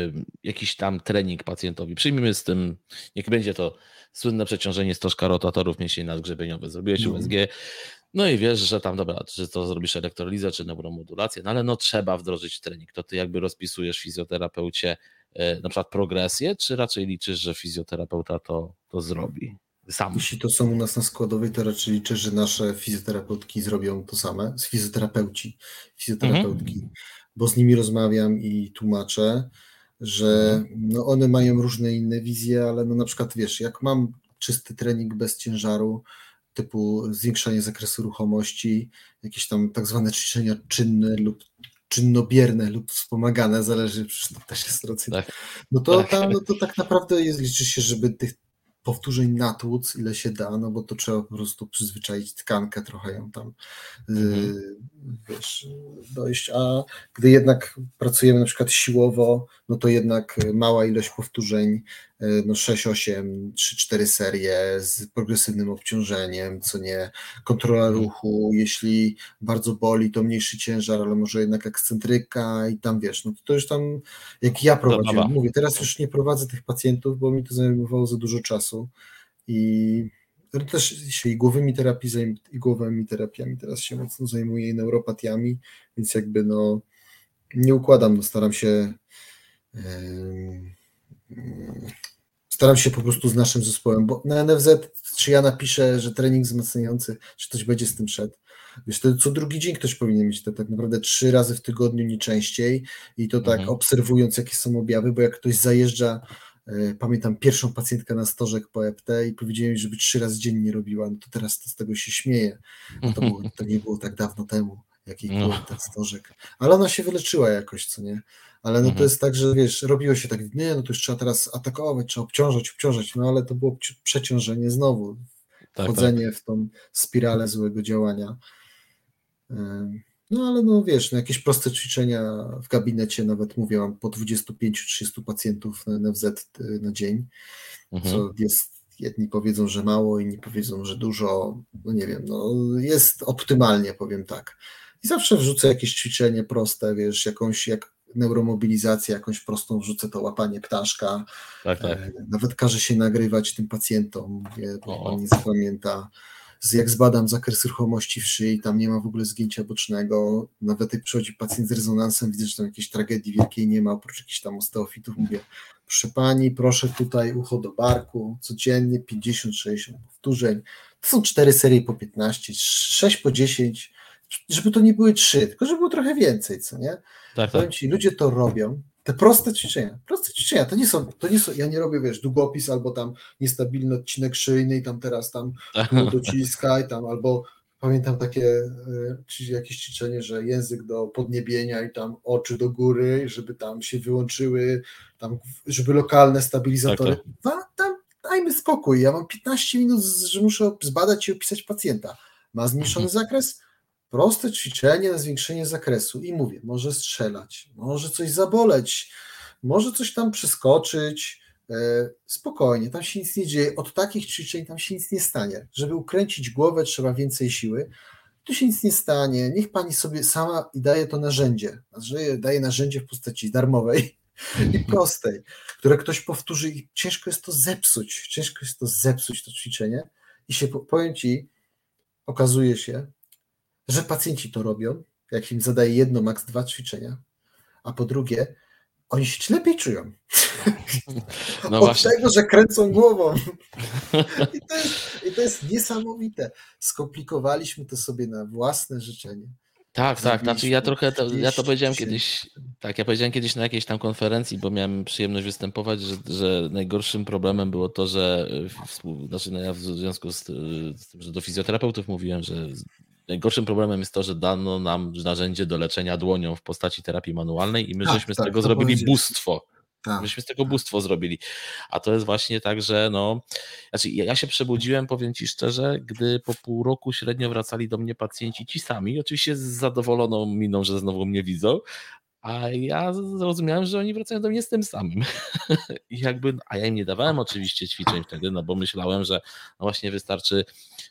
jakiś tam trening pacjentowi. Przyjmijmy z tym, niech będzie to słynne przeciążenie stożka rotatorów mięśni nadgrzebeniowe. Zrobiłeś no. USG, no i wiesz, że tam, dobra, czy to zrobisz elektrolizę, czy neuromodulację, no ale no trzeba wdrożyć trening. To ty jakby rozpisujesz fizjoterapeucie e, na przykład progresję, czy raczej liczysz, że fizjoterapeuta to, to zrobi? Sam. Jeśli to są u nas na składowej, to raczej liczę, że nasze fizjoterapeutki zrobią to same, fizjoterapeuci, fizjoterapeutki, mhm. bo z nimi rozmawiam i tłumaczę, że mhm. no one mają różne inne wizje, ale no na przykład wiesz, jak mam czysty trening bez ciężaru, typu zwiększanie zakresu ruchomości, jakieś tam tak zwane ćwiczenia czynne lub czynnobierne lub wspomagane, zależy, to też jest racja. Tak. No to tak. tam, no to tak naprawdę jest, liczy się, żeby tych powtórzeń natłuc, ile się da, no bo to trzeba po prostu przyzwyczaić tkankę, trochę ją tam mhm. Y, wiesz, dojść, a gdy jednak pracujemy na przykład siłowo, no to jednak mała ilość powtórzeń, no 6, 8, 3, 4 serie z progresywnym obciążeniem, co nie, kontrola mhm. ruchu, jeśli bardzo boli, to mniejszy ciężar, ale może jednak ekscentryka i tam wiesz, no to już tam, jak ja prowadziłem, mówię, teraz już nie prowadzę tych pacjentów, bo mi to zajmowało za dużo czasu i też się igłowymi terapii, igłowymi terapiami teraz się mocno zajmuję i neuropatiami, więc jakby no nie układam, no staram się yy, staram się po prostu z naszym zespołem, bo na NFZ czy ja napiszę, że trening wzmacniający, czy ktoś będzie z tym szedł, Wiesz, to co drugi dzień ktoś powinien mieć to tak naprawdę trzy razy w tygodniu, nie częściej i to tak mhm. obserwując jakie są objawy, bo jak ktoś zajeżdża E, pamiętam pierwszą pacjentkę na stożek po EPT i powiedziałem, żeby trzy razy dziennie robiła, no to teraz to z tego się śmieje. No to, było, to nie było tak dawno temu, jaki był no. ten stożek. Ale ona się wyleczyła jakoś, co nie? Ale no to mhm. jest tak, że wiesz, robiło się tak, nie, no to już trzeba teraz atakować, trzeba obciążać, obciążać, no ale to było przeciążenie znowu, tak, wchodzenie tak. w tą spiralę złego działania. No ale no wiesz, no jakieś proste ćwiczenia w gabinecie, nawet mówię, mam po 25-30 pacjentów na NFZ y, na dzień, mhm. co jest, jedni powiedzą, że mało, inni powiedzą, że dużo, no nie wiem, no jest optymalnie, powiem tak. I zawsze wrzucę jakieś ćwiczenie proste, wiesz, jakąś, jak neuromobilizację, jakąś prostą wrzucę to łapanie ptaszka. Tak, tak. E, nawet każe się nagrywać tym pacjentom, bo on nie zapamięta jak zbadam zakres ruchomości w szyi, tam nie ma w ogóle zgięcia bocznego, nawet jak przychodzi pacjent z rezonansem, widzę, że tam jakiejś tragedii wielkiej nie ma, oprócz jakichś tam osteofitów, mówię, proszę pani, proszę tutaj ucho do barku, codziennie 50-60 powtórzeń, to są cztery serie po 15, 6 po 10, żeby to nie były trzy, tylko żeby było trochę więcej, co nie? Tak, tak. ci, ludzie to robią, te proste ćwiczenia, proste ćwiczenia, to nie są, to nie są, ja nie robię, wiesz, długopis albo tam niestabilny odcinek szyjny i tam teraz tam dociskaj tam, albo pamiętam takie e, jakieś ćwiczenie, że język do podniebienia i tam oczy do góry, żeby tam się wyłączyły, tam, żeby lokalne stabilizatory, tak, tak. tam dajmy spokój, ja mam 15 minut, że muszę zbadać i opisać pacjenta. Ma zmniejszony mhm. zakres? Proste ćwiczenie na zwiększenie zakresu i mówię, może strzelać, może coś zaboleć, może coś tam przeskoczyć, e, spokojnie, tam się nic nie dzieje, od takich ćwiczeń tam się nic nie stanie. Żeby ukręcić głowę trzeba więcej siły, tu się nic nie stanie, niech pani sobie sama i daje to narzędzie, daje narzędzie w postaci darmowej i prostej, które ktoś powtórzy i ciężko jest to zepsuć, ciężko jest to zepsuć to ćwiczenie. I się, powiem ci, okazuje się, że pacjenci to robią, jak im zadaje jedno, maks dwa ćwiczenia, a po drugie, oni się lepiej czują. No Od właśnie. tego, że kręcą głową. I to, jest, I to jest niesamowite. Skomplikowaliśmy to sobie na własne życzenie. Tak, tak, znaczy ja trochę, to, ja to powiedziałem kiedyś, tak, ja powiedziałem kiedyś na jakiejś tam konferencji, bo miałem przyjemność występować, że, że najgorszym problemem było to, że w, znaczy no ja w związku z, z tym, że do fizjoterapeutów mówiłem, że najgorszym problemem jest to, że dano nam narzędzie do leczenia dłonią w postaci terapii manualnej i my tak, żeśmy z tak, tego zrobili bóstwo. Tak. Myśmy z tego bóstwo zrobili. A to jest właśnie tak, że no. Znaczy, ja się przebudziłem, powiem ci szczerze, gdy po pół roku średnio wracali do mnie pacjenci ci sami, oczywiście z zadowoloną miną, że znowu mnie widzą, a ja zrozumiałem, że oni wracają do mnie z tym samym. I jakby, a ja im nie dawałem oczywiście ćwiczeń wtedy, no bo myślałem, że no właśnie wystarczy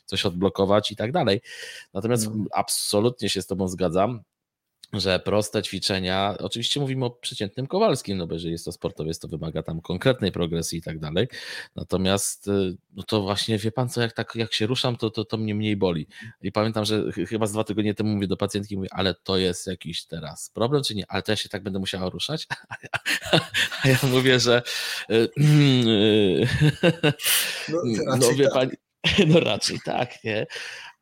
coś odblokować i tak dalej. Natomiast no. absolutnie się z Tobą zgadzam że proste ćwiczenia, oczywiście mówimy o przeciętnym Kowalskim, no bo jeżeli jest to sportowiec, to wymaga tam konkretnej progresji i tak dalej. Natomiast y, no to właśnie wie pan co, jak tak jak się ruszam, to, to, to mnie mniej boli. I pamiętam, że chyba z dwa tygodnie temu mówię do pacjentki, mówię, ale to jest jakiś teraz problem, czy nie? Ale to ja się tak będę musiała ruszać? A ja, a ja mówię, że y, no, no wie tak. pani, no raczej tak, nie?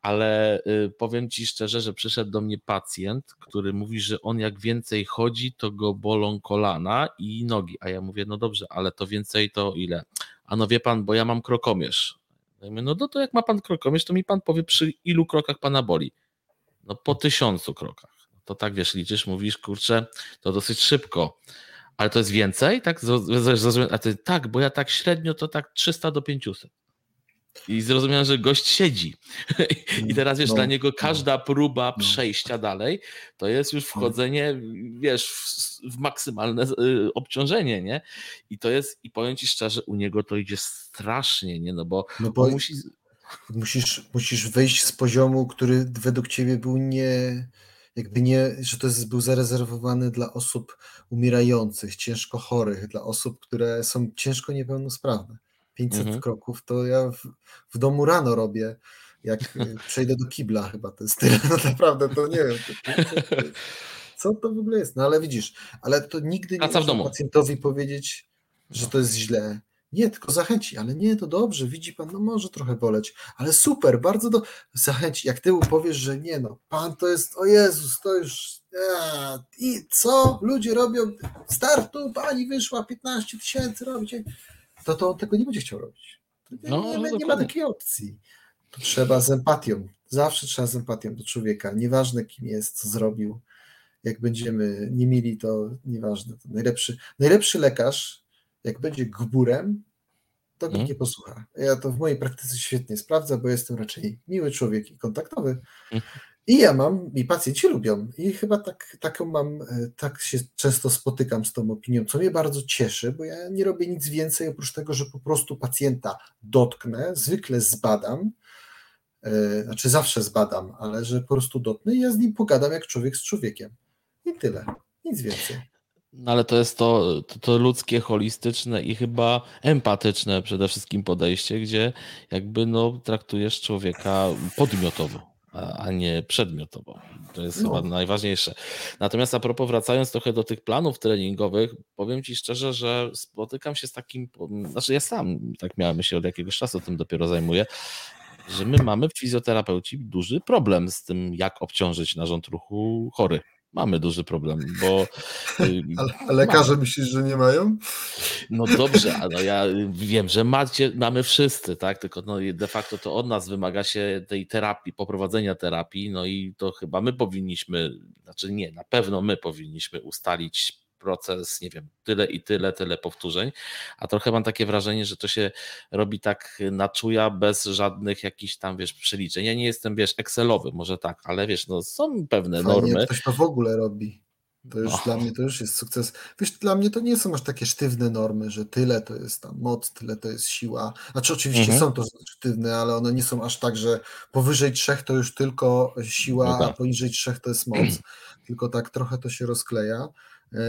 Ale y, powiem ci szczerze, że przyszedł do mnie pacjent, który mówi, że on jak więcej chodzi, to go bolą kolana i nogi. A ja mówię, no dobrze, ale to więcej to ile? A no wie pan, bo ja mam krokomierz. Ja mówię, no to jak ma pan krokomierz, to mi pan powie, przy ilu krokach pana boli. No po tysiącu krokach. To tak wiesz, liczysz, mówisz, kurczę, to dosyć szybko. Ale to jest więcej? Tak? A ty, tak, bo ja tak średnio to tak 300 do 500. I zrozumiałem, że gość siedzi. I teraz wiesz, no, dla niego no. każda próba no. przejścia dalej to jest już no. wchodzenie, wiesz, w, w, maksymalne y, obciążenie, nie? I to jest, i powiem ci szczerze, u niego to idzie strasznie, nie? No bo, no bo musi... musisz, musisz wyjść z poziomu, który według ciebie był nie, jakby nie, że to jest, był zarezerwowany dla osób umierających, ciężko chorych, dla osób, które są ciężko niepełnosprawne. 500 mhm. kroków, to ja w, w, domu rano robię, jak y, przejdę do kibla chyba, to jest tyle, no naprawdę, to nie wiem, co to w ogóle jest, no ale widzisz, ale to nigdy nie można pacjentowi powiedzieć, że to jest źle, nie, tylko zachęci, ale nie, to dobrze, widzi pan, no może trochę boleć, ale super, bardzo do... zachęci. Jak ty powiesz, że nie, no, pan to jest, o Jezus, to już. I co ludzie robią? Startu, pani wyszła, 15 tysięcy robicie to, to on tego nie będzie chciał robić. No, nie, nie, nie ma takiej opcji. To trzeba z empatią. Zawsze trzeba z empatią do człowieka. Nieważne kim jest, co zrobił. Jak będziemy nie mieli, to nieważne. To najlepszy, najlepszy lekarz, jak będzie gburem, to go hmm. nie posłucha. Ja to w mojej praktyce świetnie sprawdzę, bo jestem raczej miły człowiek i kontaktowy. I ja mam, i pacjenci lubią. I chyba tak, taką mam, e, tak się często spotykam z tą opinią, co mnie bardzo cieszy, bo ja nie robię nic więcej oprócz tego, że po prostu pacjenta dotknę, zwykle zbadam, yy, znaczy zawsze zbadam, ale że po prostu dotknę i ja z nim pogadam jak człowiek z człowiekiem. I tyle. Nic więcej. No ale to jest to, to, to, ludzkie, holistyczne i chyba empatyczne przede wszystkim podejście, gdzie jakby no, traktujesz człowieka podmiotowo a nie przedmiotowo. To jest no. chyba najważniejsze. Natomiast a propos, wracając trochę do tych planów treningowych, powiem Ci szczerze, że spotykam się z takim, znaczy ja sam tak miałem się od jakiegoś czasu tym dopiero zajmuję, że my mamy w fizjoterapeuci duży problem z tym, jak obciążyć narząd ruchu chory mamy duży problem, bo. Y, a lekarze myślisz, że nie mają? No dobrze, ale ja wiem, że macie, mamy wszyscy, tak? Tylko no de facto to od nas wymaga się tej terapii, poprowadzenia terapii, no i to chyba my powinniśmy, znaczy nie, na pewno my powinniśmy ustalić proces, nie wiem, tyle i tyle, tyle powtórzeń, a trochę mam takie wrażenie, że to się robi tak na czuja, bez żadnych jakichś tam, wiesz, przeliczeń. Ja nie jestem, wiesz, Excelowy, może tak, ale wiesz, no są pewne Fajnie, normy. Ktoś to w ogóle robi. To już no. dla mnie to już jest sukces. Wiesz, dla mnie to nie są aż takie sztywne normy, że tyle to jest tam moc, tyle to jest siła. Znaczy oczywiście mhm. są to sztywne, ale one nie są aż tak, że powyżej trzech to już tylko siła, no tak. a poniżej trzech to jest moc. tylko tak trochę to się rozkleja. E,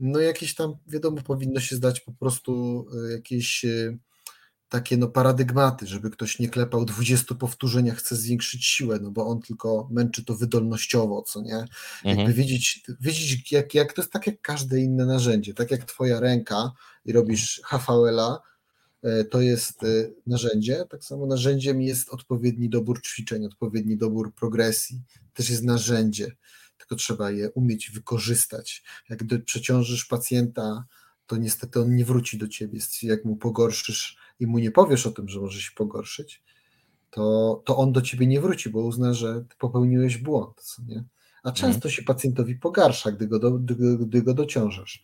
no jakieś tam, wiadomo, powinno się zdać po prostu e, jakieś e, takie no paradygmaty, żeby ktoś nie klepał 20 powtórzeń, a chce zwiększyć siłę, no bo on tylko męczy to wydolnościowo, co nie? Mhm. Jakby widzieć, widzieć jak, jak to jest tak jak każde inne narzędzie, tak jak twoja ręka i robisz HVL-a, to jest narzędzie, tak samo narzędziem jest odpowiedni dobór ćwiczeń, odpowiedni dobór progresji, też jest narzędzie, tylko trzeba je umieć wykorzystać. Jak przeciążysz pacjenta, to niestety on nie wróci do ciebie. Jak mu pogorszysz i mu nie powiesz o tym, że może się pogorszyć, to, to on do ciebie nie wróci, bo uzna, że popełniłeś błąd. Nie? A mhm. często się pacjentowi pogarsza, gdy go, do, gdy, gdy go dociążasz.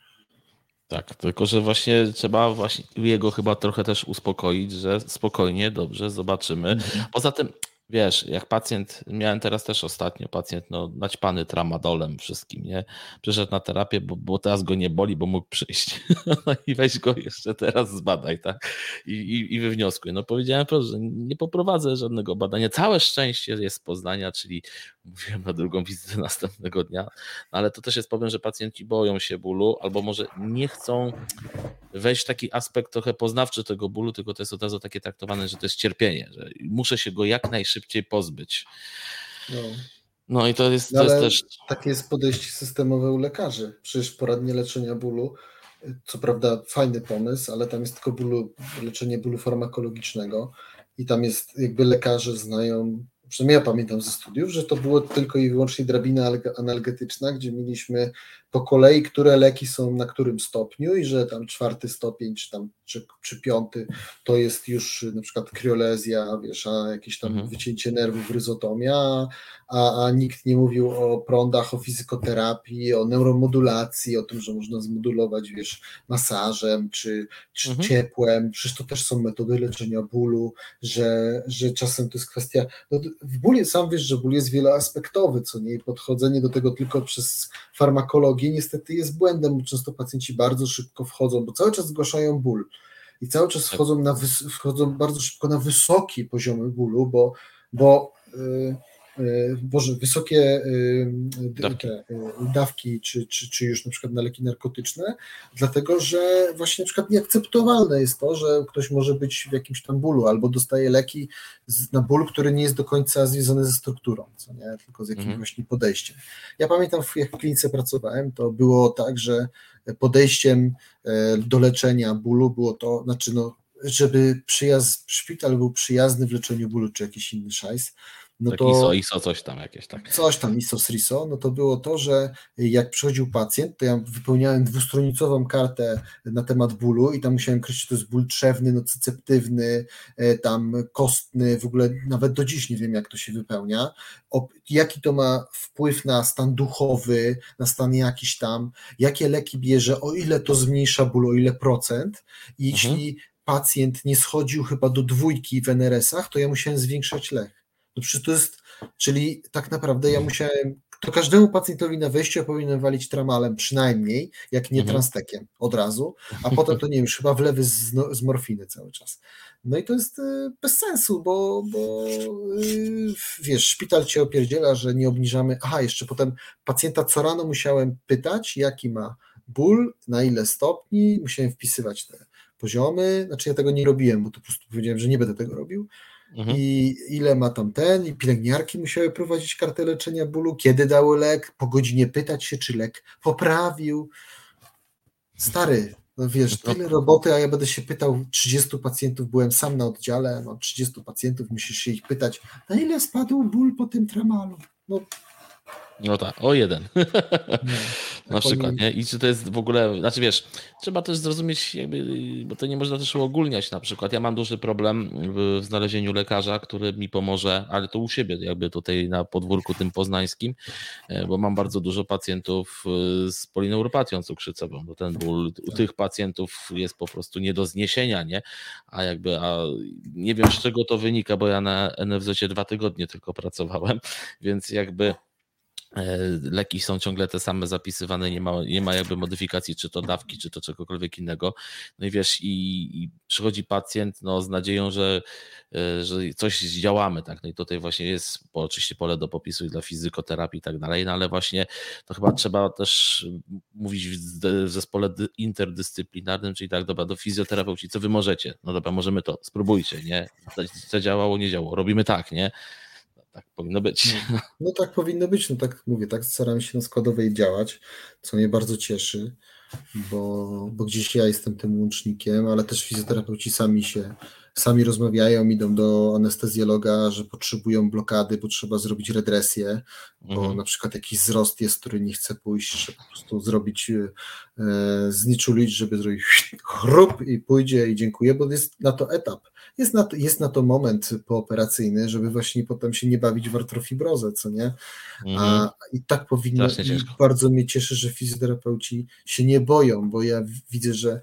Tak, tylko że właśnie trzeba właśnie jego chyba trochę też uspokoić, że spokojnie, dobrze, zobaczymy. Mhm. Poza tym Wiesz, jak pacjent, miałem teraz też ostatnio pacjent, no naćpany tramadolem wszystkim, nie? Przyszedł na terapię, bo, bo teraz go nie boli, bo mógł przyjść. No i weź go jeszcze teraz zbadaj, tak? I, i, i wywnioskuj. No powiedziałem proszę, nie poprowadzę żadnego badania. Całe szczęście jest z Poznania, czyli mówiłem na drugą wizytę następnego dnia, no, ale to też jest problem, że pacjenci boją się bólu albo może nie chcą wejść w taki aspekt trochę poznawczy tego bólu, tylko to jest od razu takie traktowane, że to jest cierpienie, że muszę się go jak najszybciej pozbyć. No. No i to jest, to jest też. Takie jest podejście systemowe u lekarzy. Przecież poradnie leczenia bólu, co prawda fajny pomysł, ale tam jest tylko bólu, leczenie bólu farmakologicznego i tam jest jakby lekarze znają przynajmniej ja pamiętam ze studiów, że to było tylko i wyłącznie drabina analgetyczna, gdzie mieliśmy po kolei, które leki są na którym stopniu i że tam czwarty stopień, czy tam czy, czy piąty, to jest już na przykład kriolezja, wiesz, a jakieś tam mhm. wycięcie nerwów, ryzotomia, a, a nikt nie mówił o prądach, o fizykoterapii, o neuromodulacji, o tym, że można zmodulować, wiesz, masażem, czy, czy mhm. ciepłem, przecież to też są metody leczenia bólu, że, że czasem to jest kwestia, no, w bólu sam wiesz, że ból jest wieloaspektowy, co nie, podchodzenie do tego tylko przez farmakologię niestety jest błędem, bo często pacjenci bardzo szybko wchodzą, bo cały czas zgłaszają ból, i cały czas tak. wchodzą, na wchodzą bardzo szybko na wysoki poziomy bólu, bo, bo yy, Boże, wysokie dawki, te, dawki czy, czy, czy już na przykład na leki narkotyczne, dlatego że właśnie na przykład nieakceptowalne jest to, że ktoś może być w jakimś tam bólu albo dostaje leki na ból, który nie jest do końca związany ze strukturą, co nie, tylko z jakimś mhm. właśnie podejściem. Ja pamiętam, jak w klinice pracowałem, to było tak, że podejściem e, do leczenia bólu było to, znaczy no, żeby przyjazd, szpital był przyjazny w leczeniu bólu, czy jakiś inny szajs, no tak to, ISO, ISO, coś tam jakieś tak. Coś tam ISO, SRISO, no to było to, że jak przychodził pacjent, to ja wypełniałem dwustronicową kartę na temat bólu i tam musiałem określić, czy to jest ból trzewny, nocyceptywny, e, tam kostny, w ogóle nawet do dziś nie wiem, jak to się wypełnia, o, jaki to ma wpływ na stan duchowy, na stan jakiś tam, jakie leki bierze, o ile to zmniejsza ból, o ile procent. I mhm. jeśli pacjent nie schodził chyba do dwójki w NRS-ach, to ja musiałem zwiększać lek. No przecież to jest, czyli tak naprawdę ja musiałem, to każdemu pacjentowi na wejściu powinienem walić tramalem przynajmniej, jak nie mhm. transtekiem od razu, a potem to nie wiem, już chyba wlewy z, no, z morfiny cały czas. No i to jest y, bez sensu, bo, bo y, wiesz, szpital cię opierdziela, że nie obniżamy. Aha, jeszcze potem pacjenta co rano musiałem pytać, jaki ma ból, na ile stopni, musiałem wpisywać te poziomy. Znaczy ja tego nie robiłem, bo to po prostu powiedziałem, że nie będę tego robił. Mhm. I ile ma tam ten, i pielęgniarki musiały prowadzić kartę leczenia bólu, kiedy dały lek, po godzinie pytać się, czy lek poprawił. Stary, no wiesz, no tyle roboty, a ja będę się pytał 30 pacjentów, byłem sam na oddziale, mam 30 pacjentów, musisz się ich pytać, na ile spadł ból po tym tramalu? No no tak, o jeden. No, na przykład, nie? I czy to jest w ogóle, znaczy wiesz, trzeba też zrozumieć, jakby, bo to nie można też uogólniać na przykład. Ja mam duży problem w znalezieniu lekarza, który mi pomoże, ale to u siebie, jakby tutaj na podwórku tym poznańskim, e, bo mam bardzo dużo pacjentów e, z polineuropatią cukrzycową, bo ten ból u tych pacjentów jest po prostu nie do zniesienia, nie? A jakby, a nie wiem z czego to wynika, bo ja na NFZ dwa tygodnie tylko pracowałem, więc jakby leki są ciągle te same zapisywane, nie ma, nie ma jakby modyfikacji, czy to dawki, czy to czegokolwiek innego. No i wiesz, i, i przychodzi pacjent no, z nadzieją, że, e, że coś zdziałamy, tak? No i tutaj właśnie jest bo oczywiście pole do popisu i dla fizykoterapii i tak dalej, no ale właśnie to chyba trzeba też mówić w zespole interdyscyplinarnym, czyli tak, dobra, do fizjoterapeuci, co wy możecie? No dobra, możemy to, spróbujcie, nie? Co działało, nie działo, robimy tak, nie? Tak powinno być. No, no tak powinno być, no tak mówię, tak staramy się na składowej działać, co mnie bardzo cieszy. bo, bo gdzieś ja jestem tym łącznikiem, ale też fizjoterapeuci sami się sami rozmawiają, idą do anestezjologa, że potrzebują blokady, bo trzeba zrobić redresję, bo mhm. na przykład jakiś wzrost jest, który nie chce pójść, że po prostu zrobić, e, zniczulić, żeby zrobić chrup i pójdzie i dziękuję, bo jest na to etap. Jest na to, jest na to moment pooperacyjny, żeby właśnie potem się nie bawić w artrofibrozę, co nie? A mhm. i tak powinno, i bardzo mnie cieszy, że fizjoterapeuci się nie boją, bo ja widzę, że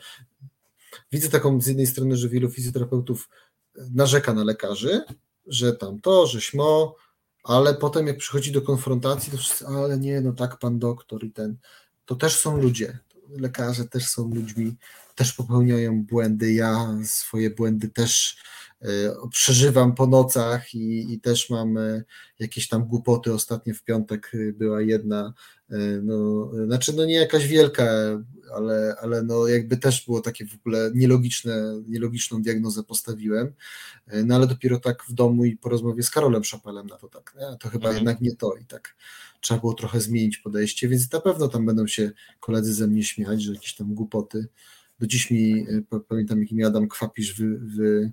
widzę taką z jednej strony, że wielu fizjoterapeutów narzeka na lekarzy, że tam to, że śmo, ale potem jak przychodzi do konfrontacji, to wszyscy, ale nie, no tak, pan doktor i ten, to też są ludzie, lekarze też są ludźmi, też popełniają błędy, ja swoje błędy też e, przeżywam po nocach i, i też mam e, jakieś tam głupoty. Ostatnio w piątek była jedna, e, no, znaczy no nie jakaś wielka, ale, ale no jakby też było takie w ogóle nielogiczne, nielogiczną diagnozę postawiłem, no ale dopiero tak w domu i po rozmowie z Karolem Szapelem na to tak, nie? to chyba mhm. jednak nie to i tak trzeba było trochę zmienić podejście, więc na pewno tam będą się koledzy ze mnie śmiać, że jakieś tam głupoty. Do dziś mi, pamiętam jaki mi Adam Kwapisz wy, wy,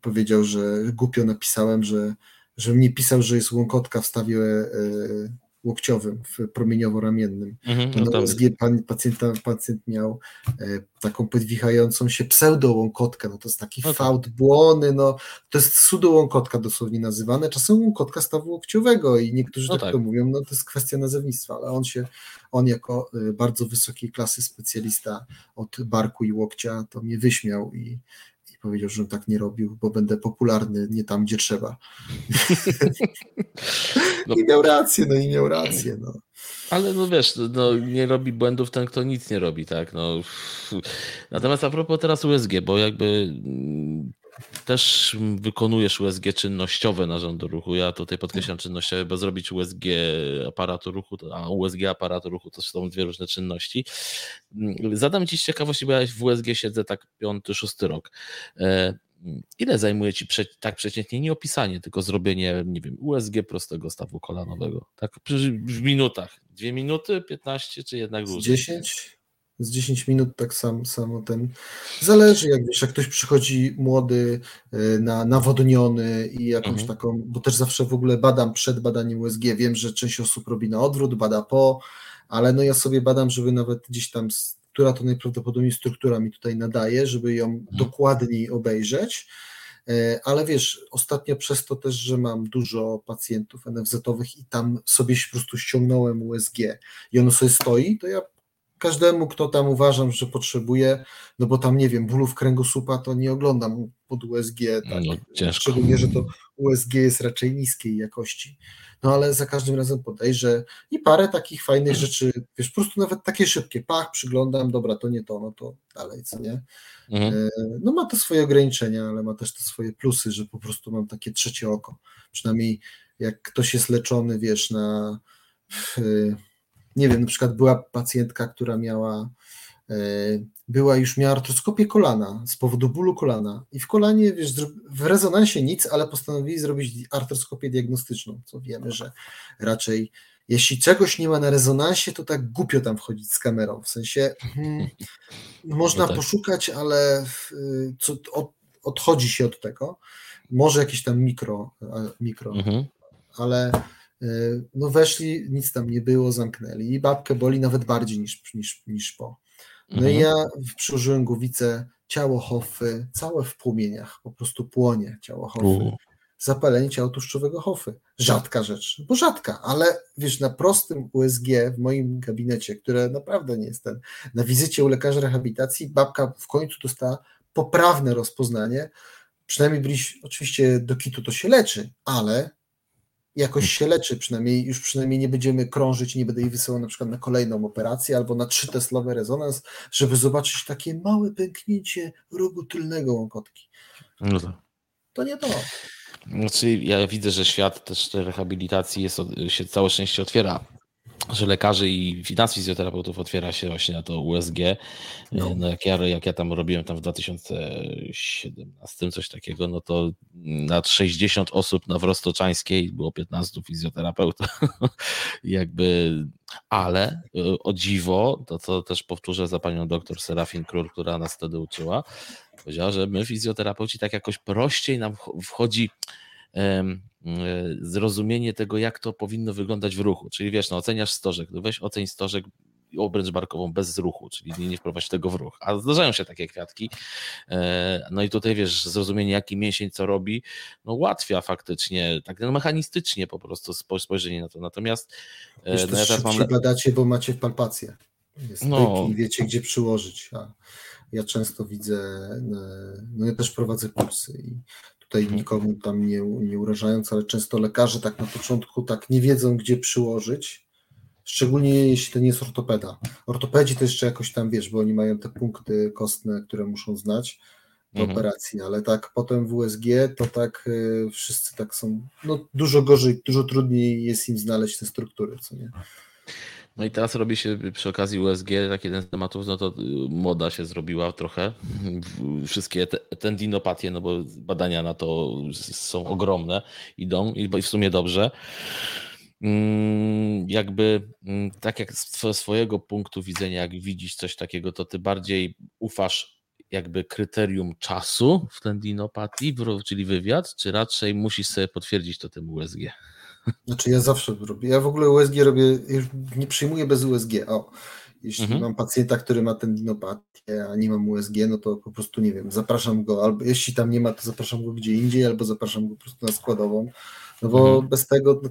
powiedział, że głupio napisałem, że że mnie pisał, że jest łąkotka w stawie łokciowym, w promieniowo-ramiennym. Mhm, no USG pacjenta, pacjent miał e, taką podwichającą się pseudo-łąkotkę, no to jest taki okay. fałd błony, no to jest sudo-łąkotka dosłownie nazywane, czasem łąkotka stawu łokciowego i niektórzy no tak, tak to mówią, no to jest kwestia nazewnictwa, ale on się, on jako e, bardzo wysokiej klasy specjalista od barku i łokcia to mnie wyśmiał i powiedział, że tak nie robił, bo będę popularny nie tam, gdzie trzeba. No. I miał rację, no i miał rację. No. Ale no wiesz, no, nie robi błędów ten, kto nic nie robi, tak? No. Natomiast a propos teraz USG, bo jakby też wykonujesz USG czynnościowe narządu ruchu. Ja tutaj podkreślam czynnościowe, bo zrobić USG aparatu ruchu, a USG aparatu ruchu to są dwie różne czynności. Zadam Ci z ciekawości, bo ja w USG siedzę tak piąty, szósty rok. E, ile zajmuje Ci prze, tak przeciętnie, nie opisanie, tylko zrobienie, nie wiem, USG prostego stawu kolanowego? Tak w minutach. Dwie minuty, 15 czy jednak dłużej? 10? Z 10 minut tak sam, samo ten. Zależy, jak wiesz, jak ktoś przychodzi młody, y, na, nawodniony i jakąś mhm. taką, bo też zawsze w ogóle badam przed badaniem USG. Wiem, że część osób robi na odwrót, bada po, ale no ja sobie badam, żeby nawet gdzieś tam, która to najprawdopodobniej struktura mi tutaj nadaje, żeby ją mhm. dokładniej obejrzeć. E, ale wiesz, ostatnio przez to też, że mam dużo pacjentów NFZ-owych i tam sobie po prostu ściągnąłem USG i ono sobie stoi, to ja każdemu, kto tam uważam, że potrzebuje, no bo tam nie wiem, bólów kręgosłupa to nie oglądam pod USG, tak? No, szczególnie, że to USG jest raczej niskiej jakości. No ale za każdym razem podejrzę i parę takich fajnych rzeczy, wiesz, po prostu nawet takie szybkie, pach, przyglądam, dobra, to nie to, no to dalej, co nie? Mhm. E, no ma to swoje ograniczenia, ale ma też te swoje plusy, że po prostu mam takie trzecie oko. Przynajmniej jak ktoś jest leczony, wiesz, na nie wiem, na przykład była pacjentka, która miała, e, była już miała artroskopię kolana z powodu bólu kolana i w kolanie, wiesz, w rezonansie nic, ale postanowili zrobić artroskopię diagnostyczną, co wiemy, że raczej jeśli czegoś nie ma na rezonansie, to tak głupio tam wchodzić z kamerą, w sensie hmm, można no tak. poszukać, ale co, od, odchodzi się od tego, może jakieś tam mikro, mikro mhm. ale no weszli, nic tam nie było, zamknęli i babkę boli nawet bardziej niż, niż, niż po. No mhm. i ja przyłożyłem głowicę, ciało Hoffy, całe w płomieniach, po prostu płonie ciało Hoffy. Zapalenie ciała tłuszczowego Hoffy. Rzadka rzecz, bo rzadka, ale wiesz, na prostym USG w moim gabinecie, które naprawdę nie jest ten, na wizycie u lekarza rehabilitacji, babka w końcu dostała poprawne rozpoznanie, przynajmniej byliś, oczywiście do kitu to się leczy, ale jakoś się leczy, przynajmniej już przynajmniej nie będziemy krążyć, nie będę jej wysyłał na przykład na kolejną operację albo na trzy teslowe rezonans, żeby zobaczyć takie małe pęknięcie rogu tylnego łąkotki. No to. to nie to. Znaczy, ja widzę, że świat też rehabilitacji jest, się całe szczęście otwiera że lekarzy i nas fizjoterapeutów otwiera się właśnie na to USG. No. no. jak, ja, jak ja tam robiłem tam w 2017 coś takiego, no to nad 60 osób na Wrostoczańskiej było 15 fizjoterapeutów. Jakby, ale o dziwo, to co też powtórzę za panią doktor Serafin Król, która nas wtedy uczyła, powiedziała, że my fizjoterapeuci tak jakoś prościej nam wchodzi zrozumienie tego, jak to powinno wyglądać w ruchu. Czyli wiesz, no, oceniasz stożek, no weź oceń stożek obręcz barkową bez ruchu, czyli nie, nie wprowadź tego w ruch. A zdarzają się takie kwiatki. E, no i tutaj wiesz, zrozumienie, jaki mięsień co robi, no ułatwia faktycznie, tak no, mechanistycznie po prostu spojrzenie na to. Natomiast e, wiesz, no ja teraz mam. badacie, bo macie palpację. Jest no. i wiecie, gdzie przyłożyć. A ja często widzę, e, no ja też prowadzę kursy i tutaj nikomu tam nie, nie urażając, ale często lekarze tak na początku tak nie wiedzą, gdzie przyłożyć, szczególnie jeśli to nie jest ortopeda. Ortopedzi to jeszcze jakoś tam wiesz, bo oni mają te punkty kostne, które muszą znać do mhm. operacji, ale tak potem w USG to tak y, wszyscy tak są, no dużo gorzej, dużo trudniej jest im znaleźć te struktury, co nie? No i teraz robi się przy okazji USG tak jeden z tematów, no to y, moda się zrobiła trochę. Wszystkie te, tendinopatie, no bo badania na to są ogromne, idą i w sumie dobrze. Mm, jakby mm, tak jak z swojego punktu widzenia, jak widzisz coś takiego, to ty bardziej ufasz jakby kryterium czasu w tendinopatii, czyli wywiad, czy raczej musisz sobie potwierdzić to tym USG? Znaczy ja zawsze robię. Ja w ogóle USG robię, nie przyjmuję bez USG. O, jeśli mhm. mam pacjenta, który ma tendinopatię, a nie mam USG, no to po prostu nie wiem, zapraszam go, albo jeśli tam nie ma, to zapraszam go gdzie indziej, albo zapraszam go po prostu na składową. No bo mhm. bez tego no,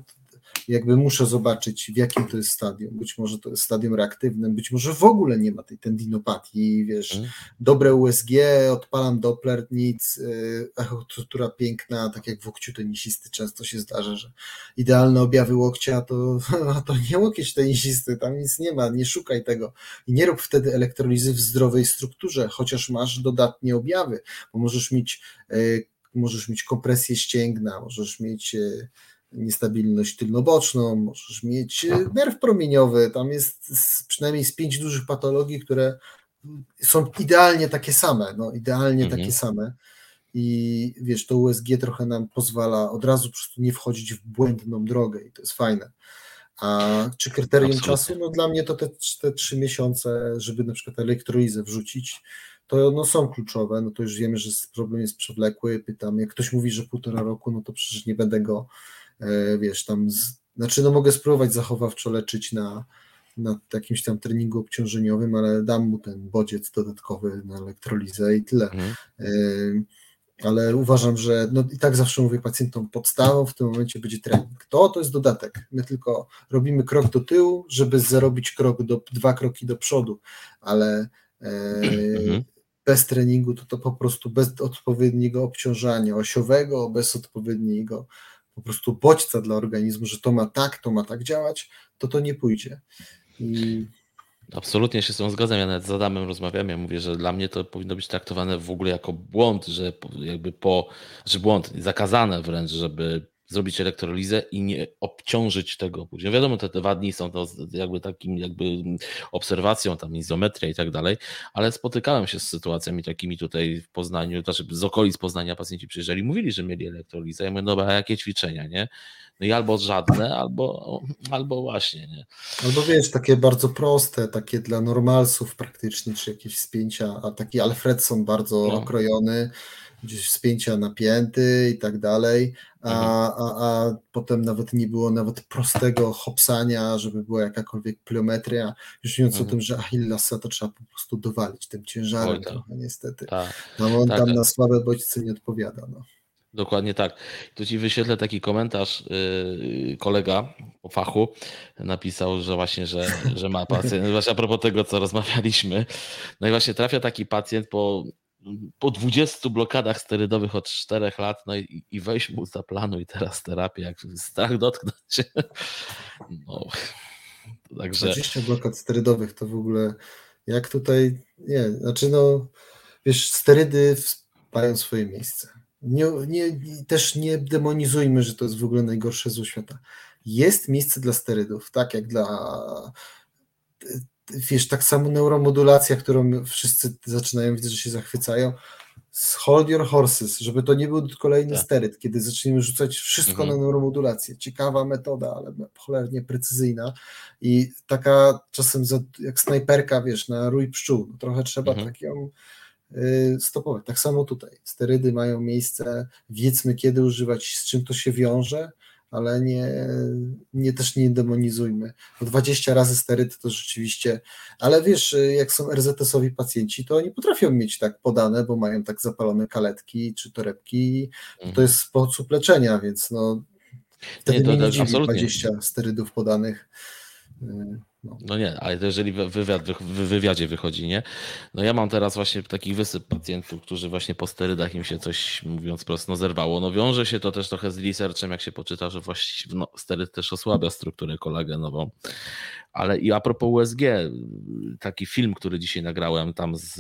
jakby muszę zobaczyć, w jakim to jest stadium. Być może to jest stadium reaktywnym, być może w ogóle nie ma tej tendinopatii, wiesz, mm. dobre USG, odpalam Doppler, nic, y, echostruktura piękna, tak jak w łokciu tenisisty często się zdarza, że idealne objawy łokcia to, to nie łokieć tenisisty, tam nic nie ma, nie szukaj tego i nie rób wtedy elektrolizy w zdrowej strukturze, chociaż masz dodatnie objawy, bo możesz mieć y, możesz mieć kompresję ścięgna, możesz mieć y, niestabilność tylnoboczną, możesz mieć e, nerw promieniowy, tam jest przynajmniej z pięć dużych patologii, które są idealnie takie same, no idealnie mhm. takie same i wiesz, to USG trochę nam pozwala od razu po prostu nie wchodzić w błędną drogę i to jest fajne. A czy kryterium Absolutnie. czasu? No dla mnie to te, te trzy miesiące, żeby na przykład elektrolizę wrzucić, to no, są kluczowe, no to już wiemy, że problem jest przewlekły, pytam, jak ktoś mówi, że półtora roku, no to przecież nie będę go wiesz, tam, z, znaczy no mogę spróbować zachowawczo leczyć na, na jakimś tam treningu obciążeniowym, ale dam mu ten bodziec dodatkowy na elektrolizę i tyle. Mhm. E, ale uważam, że no i tak zawsze mówię pacjentom, podstawą w tym momencie będzie trening. To to jest dodatek. My tylko robimy krok do tyłu, żeby zarobić krok do, dwa kroki do przodu, ale e, mhm. bez treningu to to po prostu bez odpowiedniego obciążania osiowego, bez odpowiedniego po prostu bodźca dla organizmu, że to ma tak, to ma tak działać, to to nie pójdzie. I... Absolutnie się z tym zgadzam. Ja nawet z Adamem rozmawiam. Ja mówię, że dla mnie to powinno być traktowane w ogóle jako błąd, że jakby po, że błąd, zakazane wręcz, żeby zrobić elektrolizę i nie obciążyć tego później. Wiadomo, te, te wadni są to jakby takim jakby obserwacją, tam izometria i tak dalej, ale spotykałem się z sytuacjami takimi tutaj w Poznaniu, znaczy z okolic Poznania pacjenci przyjeżdżali, mówili, że mieli elektrolizę. Ja mówię, dobra, jakie ćwiczenia, nie? No i albo żadne, albo, albo właśnie, nie? Albo wiesz, takie bardzo proste, takie dla normalsów praktycznie, czy jakieś spięcia, a taki Alfredson bardzo no. okrojony, gdzieś spięcia napięty i tak dalej, a, mhm. a, a potem nawet nie było nawet prostego hopsania, żeby była jakakolwiek pliometria, już mówiąc mhm. o tym, że Achillesa to trzeba po prostu dowalić tym ciężarem tak. trochę niestety. Tak. No on tak, tam tak. na słabe bodźce nie odpowiada. No. Dokładnie tak. Tu ci wyświetlę taki komentarz. Yy, kolega po fachu napisał, że właśnie, że, że ma pacjent. Właśnie a propos tego, co rozmawialiśmy. No i właśnie trafia taki pacjent po po 20 blokadach sterydowych od 4 lat, no i, i weź mu zaplanuj teraz terapię, jak strach dotknąć. No, także... 20 blokad sterydowych to w ogóle jak tutaj, nie, znaczy no, wiesz, sterydy mają swoje miejsce. Nie, nie, też nie demonizujmy, że to jest w ogóle najgorsze zło świata. jest miejsce dla sterydów, tak jak dla wiesz, tak samo neuromodulacja, którą wszyscy zaczynają, widzę, że się zachwycają, hold your horses, żeby to nie był kolejny tak. steryt, kiedy zaczniemy rzucać wszystko mhm. na neuromodulację. Ciekawa metoda, ale cholernie precyzyjna i taka czasem jak snajperka, wiesz, na rój pszczół. No, trochę trzeba mhm. tak ją y, stopować. Tak samo tutaj. Sterydy mają miejsce, wiedzmy kiedy używać, z czym to się wiąże, ale nie, nie też nie demonizujmy. Bo 20 razy sterydy to rzeczywiście, ale wiesz, jak są RZS-owi pacjenci, to oni potrafią mieć tak podane, bo mają tak zapalone kaletki czy torebki, to mhm. jest sposób leczenia, więc no wtedy nie, to, nie dziwi 20 sterydów podanych. No. no. nie, ale jeżeli wywiad, w wywiadzie wychodzi, nie? No ja mam teraz właśnie takich wysyp pacjentów, którzy właśnie po sterydach im się coś, mówiąc prosto, no zerwało. No wiąże się to też trochę z researchem, jak się poczyta, że właściwie no, steryd też osłabia strukturę kolagenową. Ale i a propos USG, taki film, który dzisiaj nagrałem tam z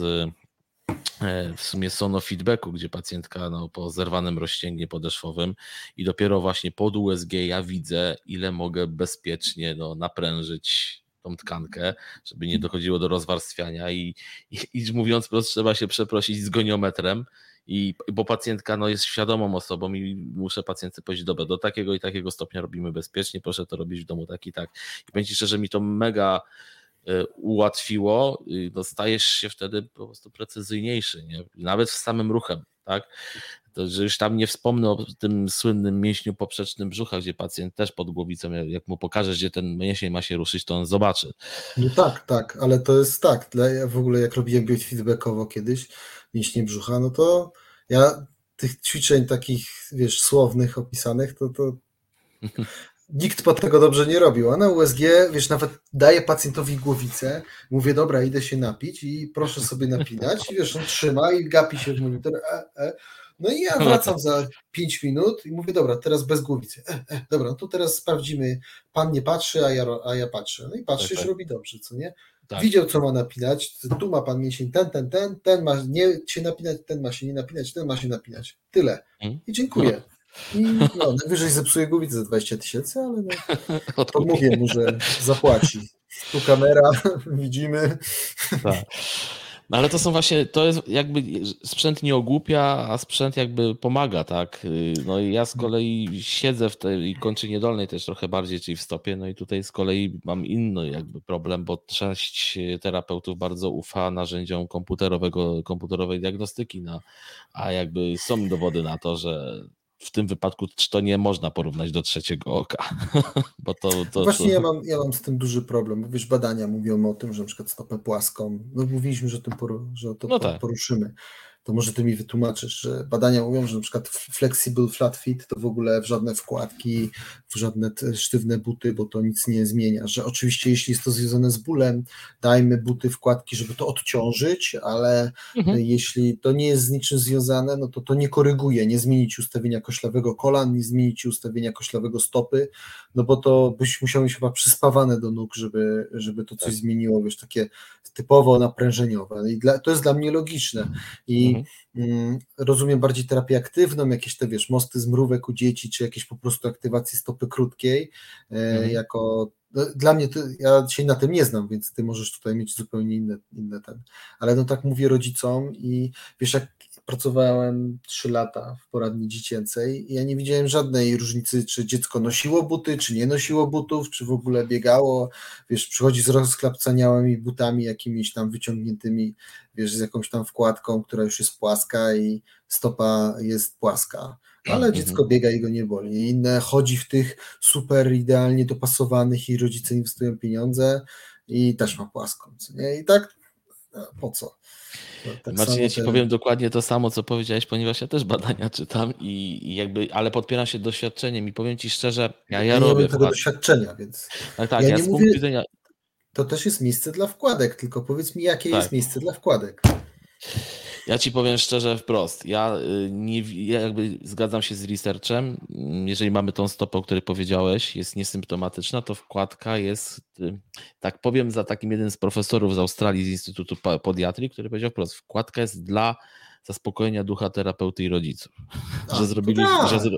e, w sumie sono feedbacku, gdzie pacjentka no, po zerwanym rozcięgnie podeszwowym i dopiero właśnie pod USG ja widzę, ile mogę bezpiecznie no, naprężyć tą tkankę, żeby nie dochodziło do rozwarstwiania i, i, i mówiąc prosto, trzeba się przeprosić z goniometrem, i, bo pacjentka no, jest świadomą osobą i muszę pacjentce powiedzieć, dobra, do takiego i takiego stopnia robimy bezpiecznie, proszę to robić w domu tak i tak. I powiem Ci szczerze, mi to mega y, ułatwiło, no, stajesz się wtedy po prostu precyzyjniejszy, nie? nawet z samym ruchem, tak? To, że już tam nie wspomnę o tym słynnym mięśniu poprzecznym brzucha, gdzie pacjent też pod głowicą, jak mu pokażesz, gdzie ten mięsień ma się ruszyć, to on zobaczy. No tak, tak, ale to jest tak. Ja w ogóle jak robiłem feedbackowo kiedyś mięśnie brzucha, no to ja tych ćwiczeń takich, wiesz, słownych, opisanych, to, to nikt po tego dobrze nie robił. A na USG, wiesz, nawet daję pacjentowi głowicę, mówię, dobra, idę się napić i proszę sobie napinać. I wiesz, on trzyma i gapi się w monitor. E, e. No i ja wracam za 5 minut i mówię, dobra, teraz bez głowicy. E, e, dobra, no to teraz sprawdzimy, pan nie patrzy, a ja, a ja patrzę. No i patrzy, tak, tak. robi dobrze, co nie? Tak. Widział, co ma napinać, tu ma pan mięsień ten, ten, ten, ten ma nie się napinać, ten ma się nie napinać, ten ma się napinać. Tyle. Hmm? I dziękuję. I no, najwyżej zepsuje głowicę za 20 tysięcy, ale no, to mówię mu, że zapłaci. Tu kamera, widzimy. Tak. No ale to są właśnie, to jest jakby sprzęt nie ogłupia, a sprzęt jakby pomaga, tak? No i ja z kolei siedzę w tej kończynie dolnej też trochę bardziej, czyli w stopie, no i tutaj z kolei mam inny jakby problem, bo część terapeutów bardzo ufa narzędziom komputerowego, komputerowej diagnostyki, no, a jakby są dowody na to, że w tym wypadku to nie można porównać do trzeciego oka. Bo to, to, Właśnie to... Ja, mam, ja mam z tym duży problem, bo wiesz, badania mówią o tym, że na przykład stopę płaską, no mówiliśmy, że, tym poru, że to no tak. poruszymy to może ty mi wytłumaczysz, że badania mówią, że na przykład flexible flat fit to w ogóle w żadne wkładki, w żadne sztywne buty, bo to nic nie zmienia, że oczywiście jeśli jest to związane z bólem, dajmy buty, wkładki, żeby to odciążyć, ale mhm. jeśli to nie jest z niczym związane, no to to nie koryguje, nie zmienić ustawienia koślawego kolan, nie zmienić ustawienia koślawego stopy, no bo to byś musiał mieć chyba przyspawane do nóg, żeby, żeby to coś tak. zmieniło, wiesz, takie typowo naprężeniowe i dla, to jest dla mnie logiczne i Mhm. Rozumiem bardziej terapię aktywną, jakieś te wiesz, mosty z mrówek u dzieci, czy jakieś po prostu aktywację stopy krótkiej, e, mhm. jako no, dla mnie, to, ja się na tym nie znam, więc ty możesz tutaj mieć zupełnie inne, inne ten, ale no tak mówię rodzicom i wiesz, jak pracowałem 3 lata w poradni dziecięcej i ja nie widziałem żadnej różnicy, czy dziecko nosiło buty, czy nie nosiło butów, czy w ogóle biegało, wiesz, przychodzi z rozklapcaniałymi butami jakimiś tam wyciągniętymi, wiesz, z jakąś tam wkładką, która już jest płaska i stopa jest płaska, ale mhm. dziecko biega i go nie boli. Inne chodzi w tych super idealnie dopasowanych i rodzice inwestują pieniądze i też ma płaską, nie? I tak po co? Tak Marcin, ja ci ten... powiem dokładnie to samo, co powiedziałeś, ponieważ ja też badania czytam i, i jakby, ale podpieram się doświadczeniem i powiem ci szczerze, ja, ja, ja robię. Nie tego doświadczenia, więc. Tak, tak, ja, ja z punktu widzenia. To też jest miejsce dla wkładek, tylko powiedz mi, jakie tak. jest miejsce dla wkładek. Ja ci powiem szczerze wprost. Ja, y, nie, ja jakby zgadzam się z researchem. Jeżeli mamy tą stopę, o której powiedziałeś, jest niesymptomatyczna, to wkładka jest, y, tak powiem, za takim jeden z profesorów z Australii z Instytutu Podiatrii, który powiedział wprost, wkładka jest dla zaspokojenia ducha terapeuty i rodziców. A, że zrobili. Tak, że zro...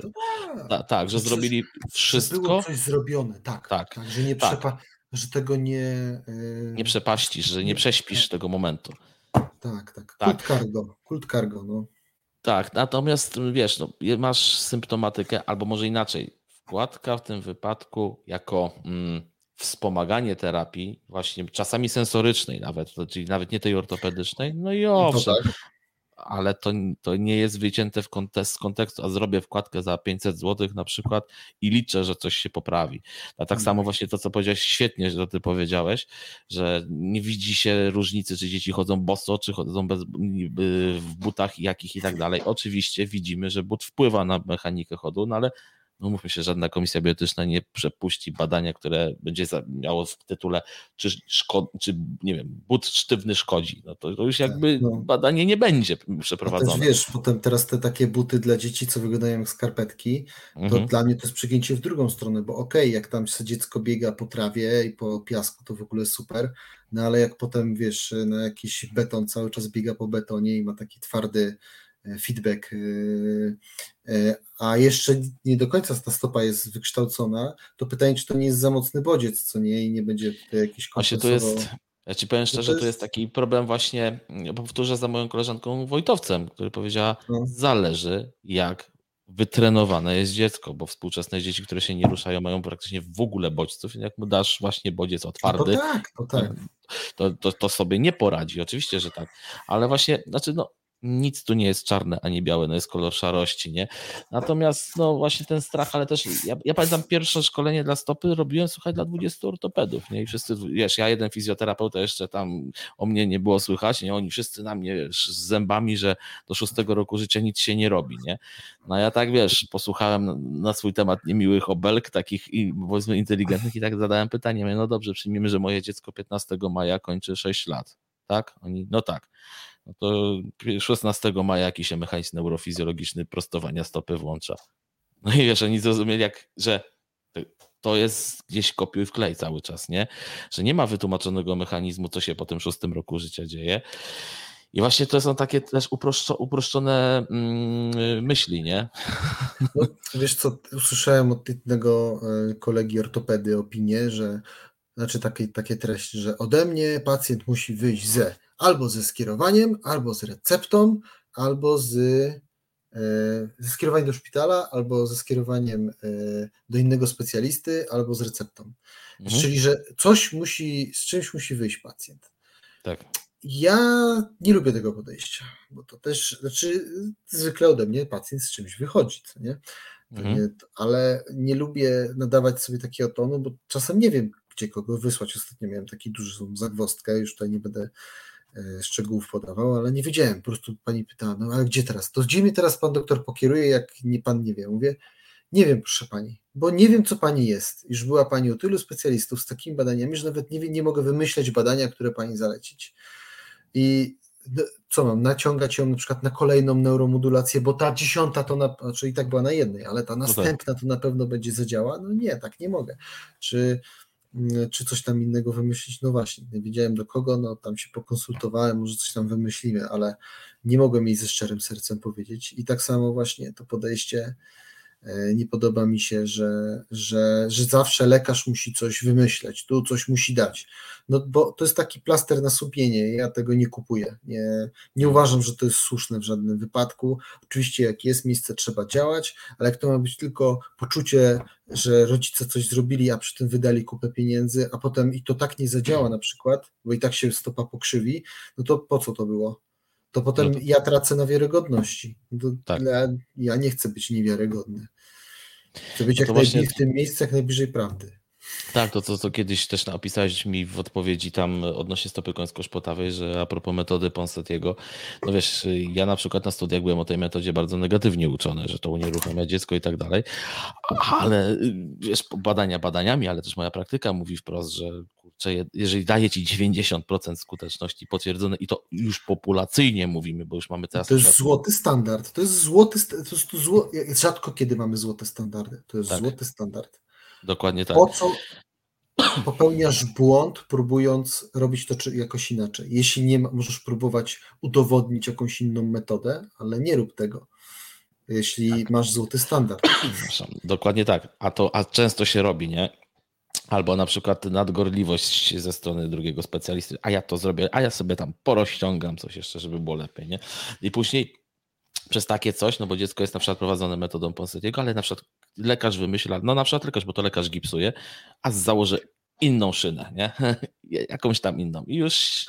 tak, tak, że zrobili wszystko. Że było coś zrobione, tak. Tak, tak że nie tak. Przepa- że tego nie. Yy... Nie przepaścisz, że nie prześpisz tak. tego momentu. Tak, tak. tak. Kult cargo, kult cargo, no. Tak, natomiast wiesz, no, masz symptomatykę, albo może inaczej. Wkładka w tym wypadku jako mm, wspomaganie terapii, właśnie czasami sensorycznej nawet, czyli nawet nie tej ortopedycznej, no i owszem, tak ale to, to nie jest wycięte w kontekst, z kontekstu, a zrobię wkładkę za 500 zł na przykład i liczę, że coś się poprawi. A tak samo mhm. właśnie to, co powiedziałeś, świetnie, że ty powiedziałeś, że nie widzi się różnicy, czy dzieci chodzą boso, czy chodzą bez, w butach jakich i tak dalej. Oczywiście widzimy, że but wpływa na mechanikę chodu, no ale no mówmy się, żadna komisja bioetyczna nie przepuści badania, które będzie miało w tytule, czy, szko- czy nie wiem, but sztywny szkodzi. No to, to już tak, jakby no. badanie nie będzie przeprowadzone. A też wiesz, potem teraz te takie buty dla dzieci, co wyglądają jak skarpetki, to mhm. dla mnie to jest przegięcie w drugą stronę, bo okej, okay, jak tam sobie dziecko biega po trawie i po piasku, to w ogóle super, no ale jak potem wiesz, na jakiś beton cały czas biega po betonie i ma taki twardy feedback, y, y, a jeszcze nie do końca ta stopa jest wykształcona, to pytanie, czy to nie jest za mocny bodziec, co nie, i nie będzie tutaj jakiś to jest, ja ci powiem szczerze, to jest... to jest taki problem właśnie, powtórzę za moją koleżanką Wojtowcem, który powiedziała, no. zależy jak wytrenowane jest dziecko, bo współczesne dzieci, które się nie ruszają, mają praktycznie w ogóle bodźców. Jak mu dasz właśnie bodziec otwarty, no to, tak, to, tak. To, to, to, sobie nie poradzi. Oczywiście, że tak. Ale właśnie, znaczy, no, nic tu nie jest czarne ani białe, no jest kolor szarości, nie? Natomiast no właśnie ten strach, ale też ja, ja pamiętam pierwsze szkolenie dla stopy robiłem, słuchaj, dla 20 ortopedów, nie? I wszyscy, wiesz, ja jeden fizjoterapeuta jeszcze tam o mnie nie było słychać, nie? Oni wszyscy na mnie wiesz, z zębami, że do szóstego roku życia nic się nie robi, nie? No ja tak, wiesz, posłuchałem na, swój temat niemiłych obelg, takich i powiedzmy inteligentnych i tak zadałem pytanie, no dobrze, przyjmijmy, że moje dziecko 15 maja kończy 6 lat, tak? Oni, no tak no to 16 maja jakiś mechanizm neurofizjologiczny prostowania stopy włącza. No i wiesz, oni zrozumieli, jak, że to jest gdzieś kopiuj w klej cały czas, nie? Że nie ma wytłumaczonego mechanizmu, co się po tym szóstym roku życia dzieje. I właśnie to są takie też uproszczone mm, myśli, nie? No, wiesz co, usłyszałem od jednego e, kolegi ortopedy opinię, że znaczy takie, takie treści, że ode mnie pacjent musi wyjść ze albo ze skierowaniem, albo z receptą, albo z, e, ze skierowaniem do szpitala, albo ze skierowaniem e, do innego specjalisty, albo z receptą. Mhm. Czyli, że coś musi, z czymś musi wyjść pacjent. Tak. Ja nie lubię tego podejścia, bo to też, znaczy zwykle ode mnie pacjent z czymś wychodzi, co nie? Mhm. nie ale nie lubię nadawać sobie takiego tonu, bo czasem nie wiem, gdzie kogo wysłać. Ostatnio miałem taki dużą zagwozdkę, już tutaj nie będę E, szczegółów podawał, ale nie wiedziałem. Po prostu pani pytała, no ale gdzie teraz? To gdzie mnie teraz pan doktor pokieruje, jak nie pan nie wie? Mówię, nie wiem, proszę pani, bo nie wiem, co pani jest. Już była pani u tylu specjalistów z takimi badaniami, że nawet nie, nie mogę wymyśleć badania, które pani zalecić. I no, co mam, naciągać ją na przykład na kolejną neuromodulację, bo ta dziesiąta to, na, znaczy i tak była na jednej, ale ta no tak. następna to na pewno będzie zadziała? No nie, tak nie mogę. Czy czy coś tam innego wymyślić. No właśnie, nie wiedziałem do kogo, no tam się pokonsultowałem, może coś tam wymyślimy, ale nie mogłem jej ze szczerym sercem powiedzieć. I tak samo właśnie to podejście E, nie podoba mi się, że, że, że zawsze lekarz musi coś wymyśleć, tu coś musi dać. No bo to jest taki plaster na supienie, ja tego nie kupuję. Nie, nie uważam, że to jest słuszne w żadnym wypadku. Oczywiście, jak jest miejsce, trzeba działać, ale jak to ma być tylko poczucie, że rodzice coś zrobili, a przy tym wydali kupę pieniędzy, a potem i to tak nie zadziała na przykład, bo i tak się stopa pokrzywi, no to po co to było? To potem no to... ja tracę na wiarygodności. Tak. Ja, ja, nie chcę być niewiarygodny. Chcę być no jak najbliżej właśnie... w tym miejscu, jak najbliżej prawdy. Tak, to, to, to kiedyś też napisałeś mi w odpowiedzi tam odnośnie stopy końsko-szpotawej, że a propos metody Ponsetiego, no wiesz, ja na przykład na studiach byłem o tej metodzie bardzo negatywnie uczony, że to unieruchamia dziecko i tak dalej, ale wiesz, badania badaniami, ale też moja praktyka mówi wprost, że kurczę, jeżeli daje ci 90% skuteczności potwierdzone i to już populacyjnie mówimy, bo już mamy teraz... To jest złoty standard, to jest złoty, to jest zło... rzadko kiedy mamy złote standardy, to jest tak. złoty standard. Dokładnie tak. Po co popełniasz błąd, próbując robić to jakoś inaczej? Jeśli nie możesz próbować udowodnić jakąś inną metodę, ale nie rób tego. jeśli tak. masz złoty standard. Dokładnie tak. A to a często się robi, nie? Albo na przykład nadgorliwość ze strony drugiego specjalisty, a ja to zrobię, a ja sobie tam porozciągam coś jeszcze, żeby było lepiej, nie? I później przez takie coś, no bo dziecko jest na przykład prowadzone metodą Ponsetiego, ale na przykład lekarz wymyśla, no na przykład lekarz, bo to lekarz gipsuje, a założy inną szynę, nie? jakąś tam inną. I już,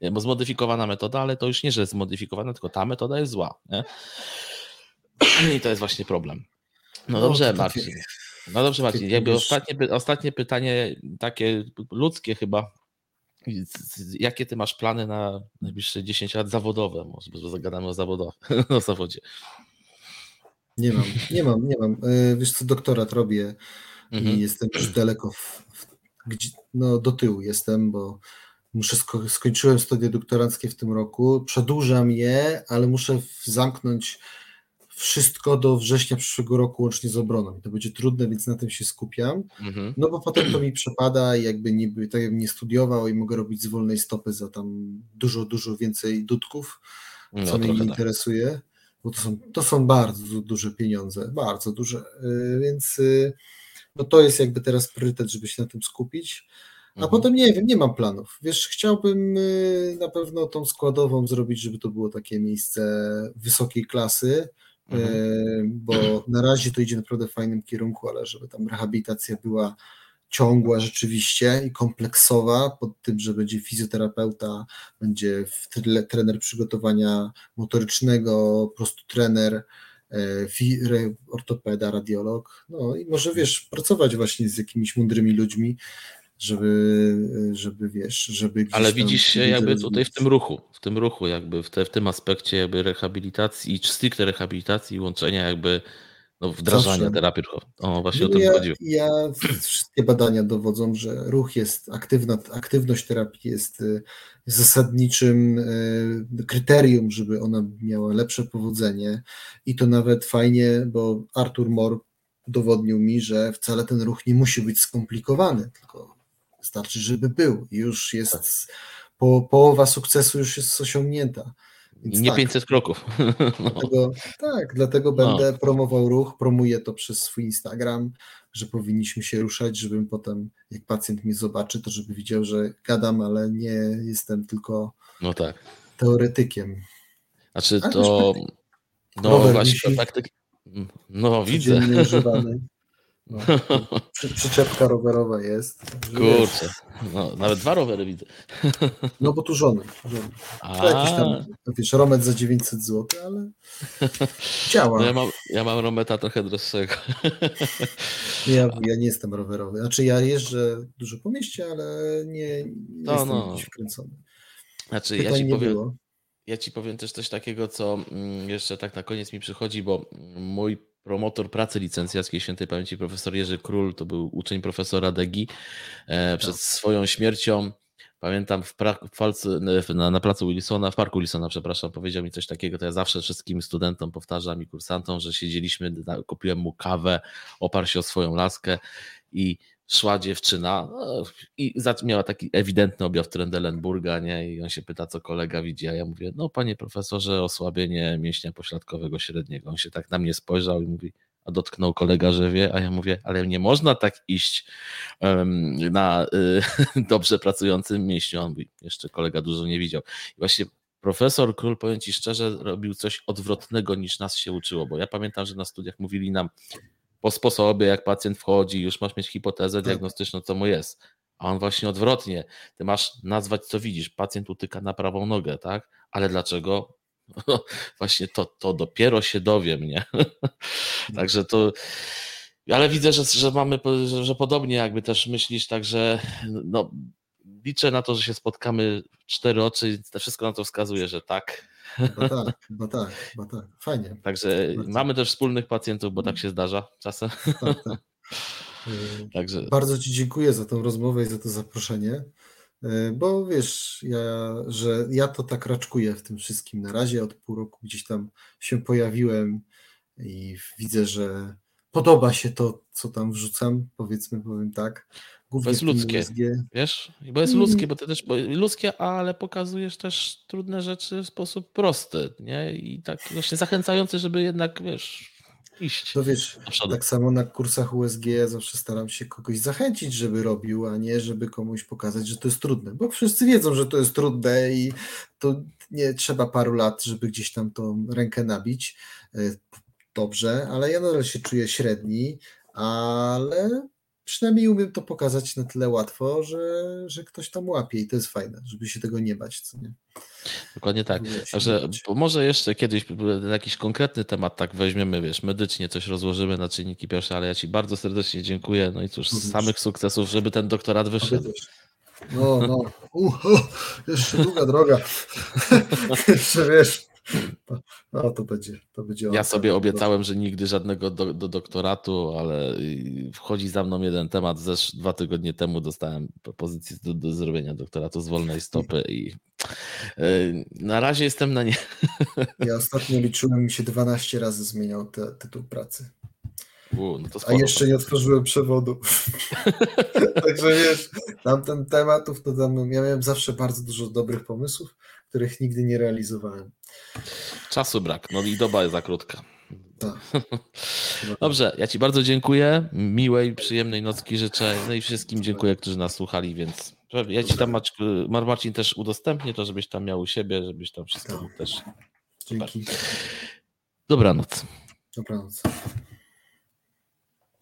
tak. bo zmodyfikowana metoda, ale to już nie, że jest zmodyfikowana, tylko ta metoda jest zła. Nie? I to jest właśnie problem. No, no dobrze, Marcin. No dobrze, Marcin. Jakby ostatnie, ostatnie pytanie, takie ludzkie chyba. Jakie ty masz plany na najbliższe 10 lat zawodowe? Może zagadamy o, zawodowe, o zawodzie. Nie mam, nie mam, nie mam. E, wiesz co, doktorat robię mhm. i jestem już daleko w, gdzie, no, do tyłu jestem, bo muszę sko skończyłem studia doktoranckie w tym roku, przedłużam je, ale muszę zamknąć wszystko do września przyszłego roku łącznie z obroną. To będzie trudne, więc na tym się skupiam. Mhm. No bo potem to mi przepada i jakby niby tak jakbym nie studiował i mogę robić z wolnej stopy za tam dużo, dużo więcej dudków, no, co mnie nie tak. interesuje, bo to są, to są bardzo duże pieniądze, bardzo duże, y, więc y, no to jest jakby teraz priorytet, żeby się na tym skupić. A mhm. potem nie wiem, nie mam planów. Wiesz, chciałbym y, na pewno tą składową zrobić, żeby to było takie miejsce wysokiej klasy, mhm. Y, bo na razie to idzie naprawdę w fajnym kierunku, ale żeby tam rehabilitacja była ciągła rzeczywiście i kompleksowa, pod tym, że będzie fizjoterapeuta, będzie trener przygotowania motorycznego, po prostu trener, E, ortopeda, radiolog, no i może wiesz, pracować właśnie z jakimiś mądrymi ludźmi, żeby, żeby wiesz, żeby. Ale widzisz się jakby tutaj w tym ruchu, w tym ruchu, jakby w, te, w tym aspekcie jakby rehabilitacji i stricte rehabilitacji i łączenia jakby no, wdrażania Zawsze. terapii ruchowej. O, właśnie no, o tym ja, chodziło. Ja, wszystkie badania dowodzą, że ruch jest, aktywna, aktywność terapii jest y, zasadniczym y, kryterium, żeby ona miała lepsze powodzenie i to nawet fajnie, bo Arthur Moore udowodnił mi, że wcale ten ruch nie musi być skomplikowany, tylko wystarczy, żeby był. Już jest, tak. po, połowa sukcesu już jest osiągnięta. Więc nie tak, 500 kroków. No. Dlatego, tak, dlatego no. będę promował ruch, promuję to przez swój Instagram, że powinniśmy się ruszać, żebym potem, jak pacjent mnie zobaczy, to żeby widział, że gadam, ale nie jestem tylko no tak. teoretykiem. Znaczy to, no właśnie, praktyk... No widzę. używany. No, przy, przyczepka rowerowa jest. Kurczę, no, nawet dwa rowery widzę. No bo tu żony. żony. To jakiś tam, wiesz, romet za 900 zł, ale działa. No ja, mam, ja mam rometa trochę droższego. Ja, ja nie jestem rowerowy. Znaczy ja jeżdżę dużo po mieście, ale nie, nie no, jestem no. wkręcony. Znaczy ja ci powiem, było. ja ci powiem też coś takiego, co mm, jeszcze tak na koniec mi przychodzi, bo mój promotor pracy licencjackiej świętej pamięci profesor Jerzy Król, to był uczeń profesora Degi. E, przed tak. swoją śmiercią, pamiętam, w, pra, w na, na placu Wilsona, w parku Wilsona, przepraszam, powiedział mi coś takiego, to ja zawsze wszystkim studentom powtarzam i kursantom, że siedzieliśmy, kupiłem mu kawę, oparł się o swoją laskę i szła dziewczyna no, i miała taki ewidentny objaw Trendelenburga, nie? I on się pyta, co kolega widzi, a ja mówię, no panie profesorze, osłabienie mięśnia pośladkowego średniego. On się tak na mnie spojrzał i mówi, a dotknął kolega, że wie, a ja mówię, ale nie można tak iść um, na y, dobrze pracującym mięśniu. On mówi, jeszcze kolega dużo nie widział. I właśnie profesor Król, powiem Ci szczerze, robił coś odwrotnego niż nas się uczyło, bo ja pamiętam, że na studiach mówili nam, po sposobie, jak pacjent wchodzi, już masz mieć hipotezę tak. diagnostyczną, co mu jest. A on właśnie odwrotnie. Ty masz nazwać, co widzisz. Pacjent utyka na prawą nogę, tak? Ale dlaczego? No, właśnie to, to dopiero się dowiem, nie? Także to. Ale widzę, że, że mamy, że, że podobnie jakby też myślisz, także no, liczę na to, że się spotkamy cztery oczy i wszystko na to wskazuje, że tak. Chyba tak, chyba tak, chyba tak. Fajnie. Także Bardzo. mamy też wspólnych pacjentów, bo tak się zdarza czasem. Tak, tak. Także... Bardzo Ci dziękuję za tą rozmowę i za to zaproszenie. Y, bo wiesz, ja, że ja to tak raczkuję w tym wszystkim. Na razie od pół roku gdzieś tam się pojawiłem i widzę, że podoba się to, co tam wrzucam, powiedzmy, powiem tak głównie Bo jest ludzkie. USG. Wiesz? Bo jest Mm. ludzkie, bo ty też bo ludzkie, ale pokazujesz też trudne rzeczy w sposób prosty, nie? I tak właśnie zachęcający, żeby jednak, wiesz, iść No wiesz, tak samo na kursach USG ja zawsze staram się kogoś zachęcić, żeby robił, a nie żeby komuś pokazać, że to jest trudne, bo wszyscy wiedzą, że to jest trudne i to nie trzeba paru lat, żeby gdzieś tam tą rękę nabić. E, Dobrze, ale ja nadal się czuję średni, ale przynajmniej umiem to pokazać na tyle łatwo, że, że ktoś tam łapie i to jest fajne, żeby się tego nie bać, co nie? Dokładnie tak. Bo może jeszcze kiedyś na jakiś konkretny temat tak weźmiemy, wiesz, medycznie coś rozłożymy na czynniki pierwsze, ale ja Ci bardzo serdecznie dziękuję. No i cóż, Również. samych sukcesów, żeby ten doktorat wyszedł. No, no. Uh, uh, jeszcze długa droga. jeszcze wiesz. No to będzie, to będzie. Ja sobie obiecałem, że nigdy żadnego do, do doktoratu, ale wchodzi za mną jeden temat. Zesz dwa tygodnie temu dostałem propozycję do, do zrobienia doktoratu z wolnej stopy i y, na razie jestem na nie. Ja ostatnio liczyłem, mi się 12 razy zmieniał te, tytuł pracy. U, no A jeszcze nie otworzyłem przewodu. Także wiesz, tamten tematów, to tam ja miałem zawsze bardzo dużo dobrych pomysłów, których nigdy nie realizowałem. Czasu brak, no i doba jest za krótka. Tak. Dobrze, ja Ci bardzo dziękuję. Miłej, przyjemnej nocki życzę. No i wszystkim dziękuję, którzy nas słuchali, więc ja Ci tam Mar- Marcin też udostępnię to, żebyś tam miał u siebie, żebyś tam wszystko Tak. też. Dzięki. Dobranoc. Dobranoc.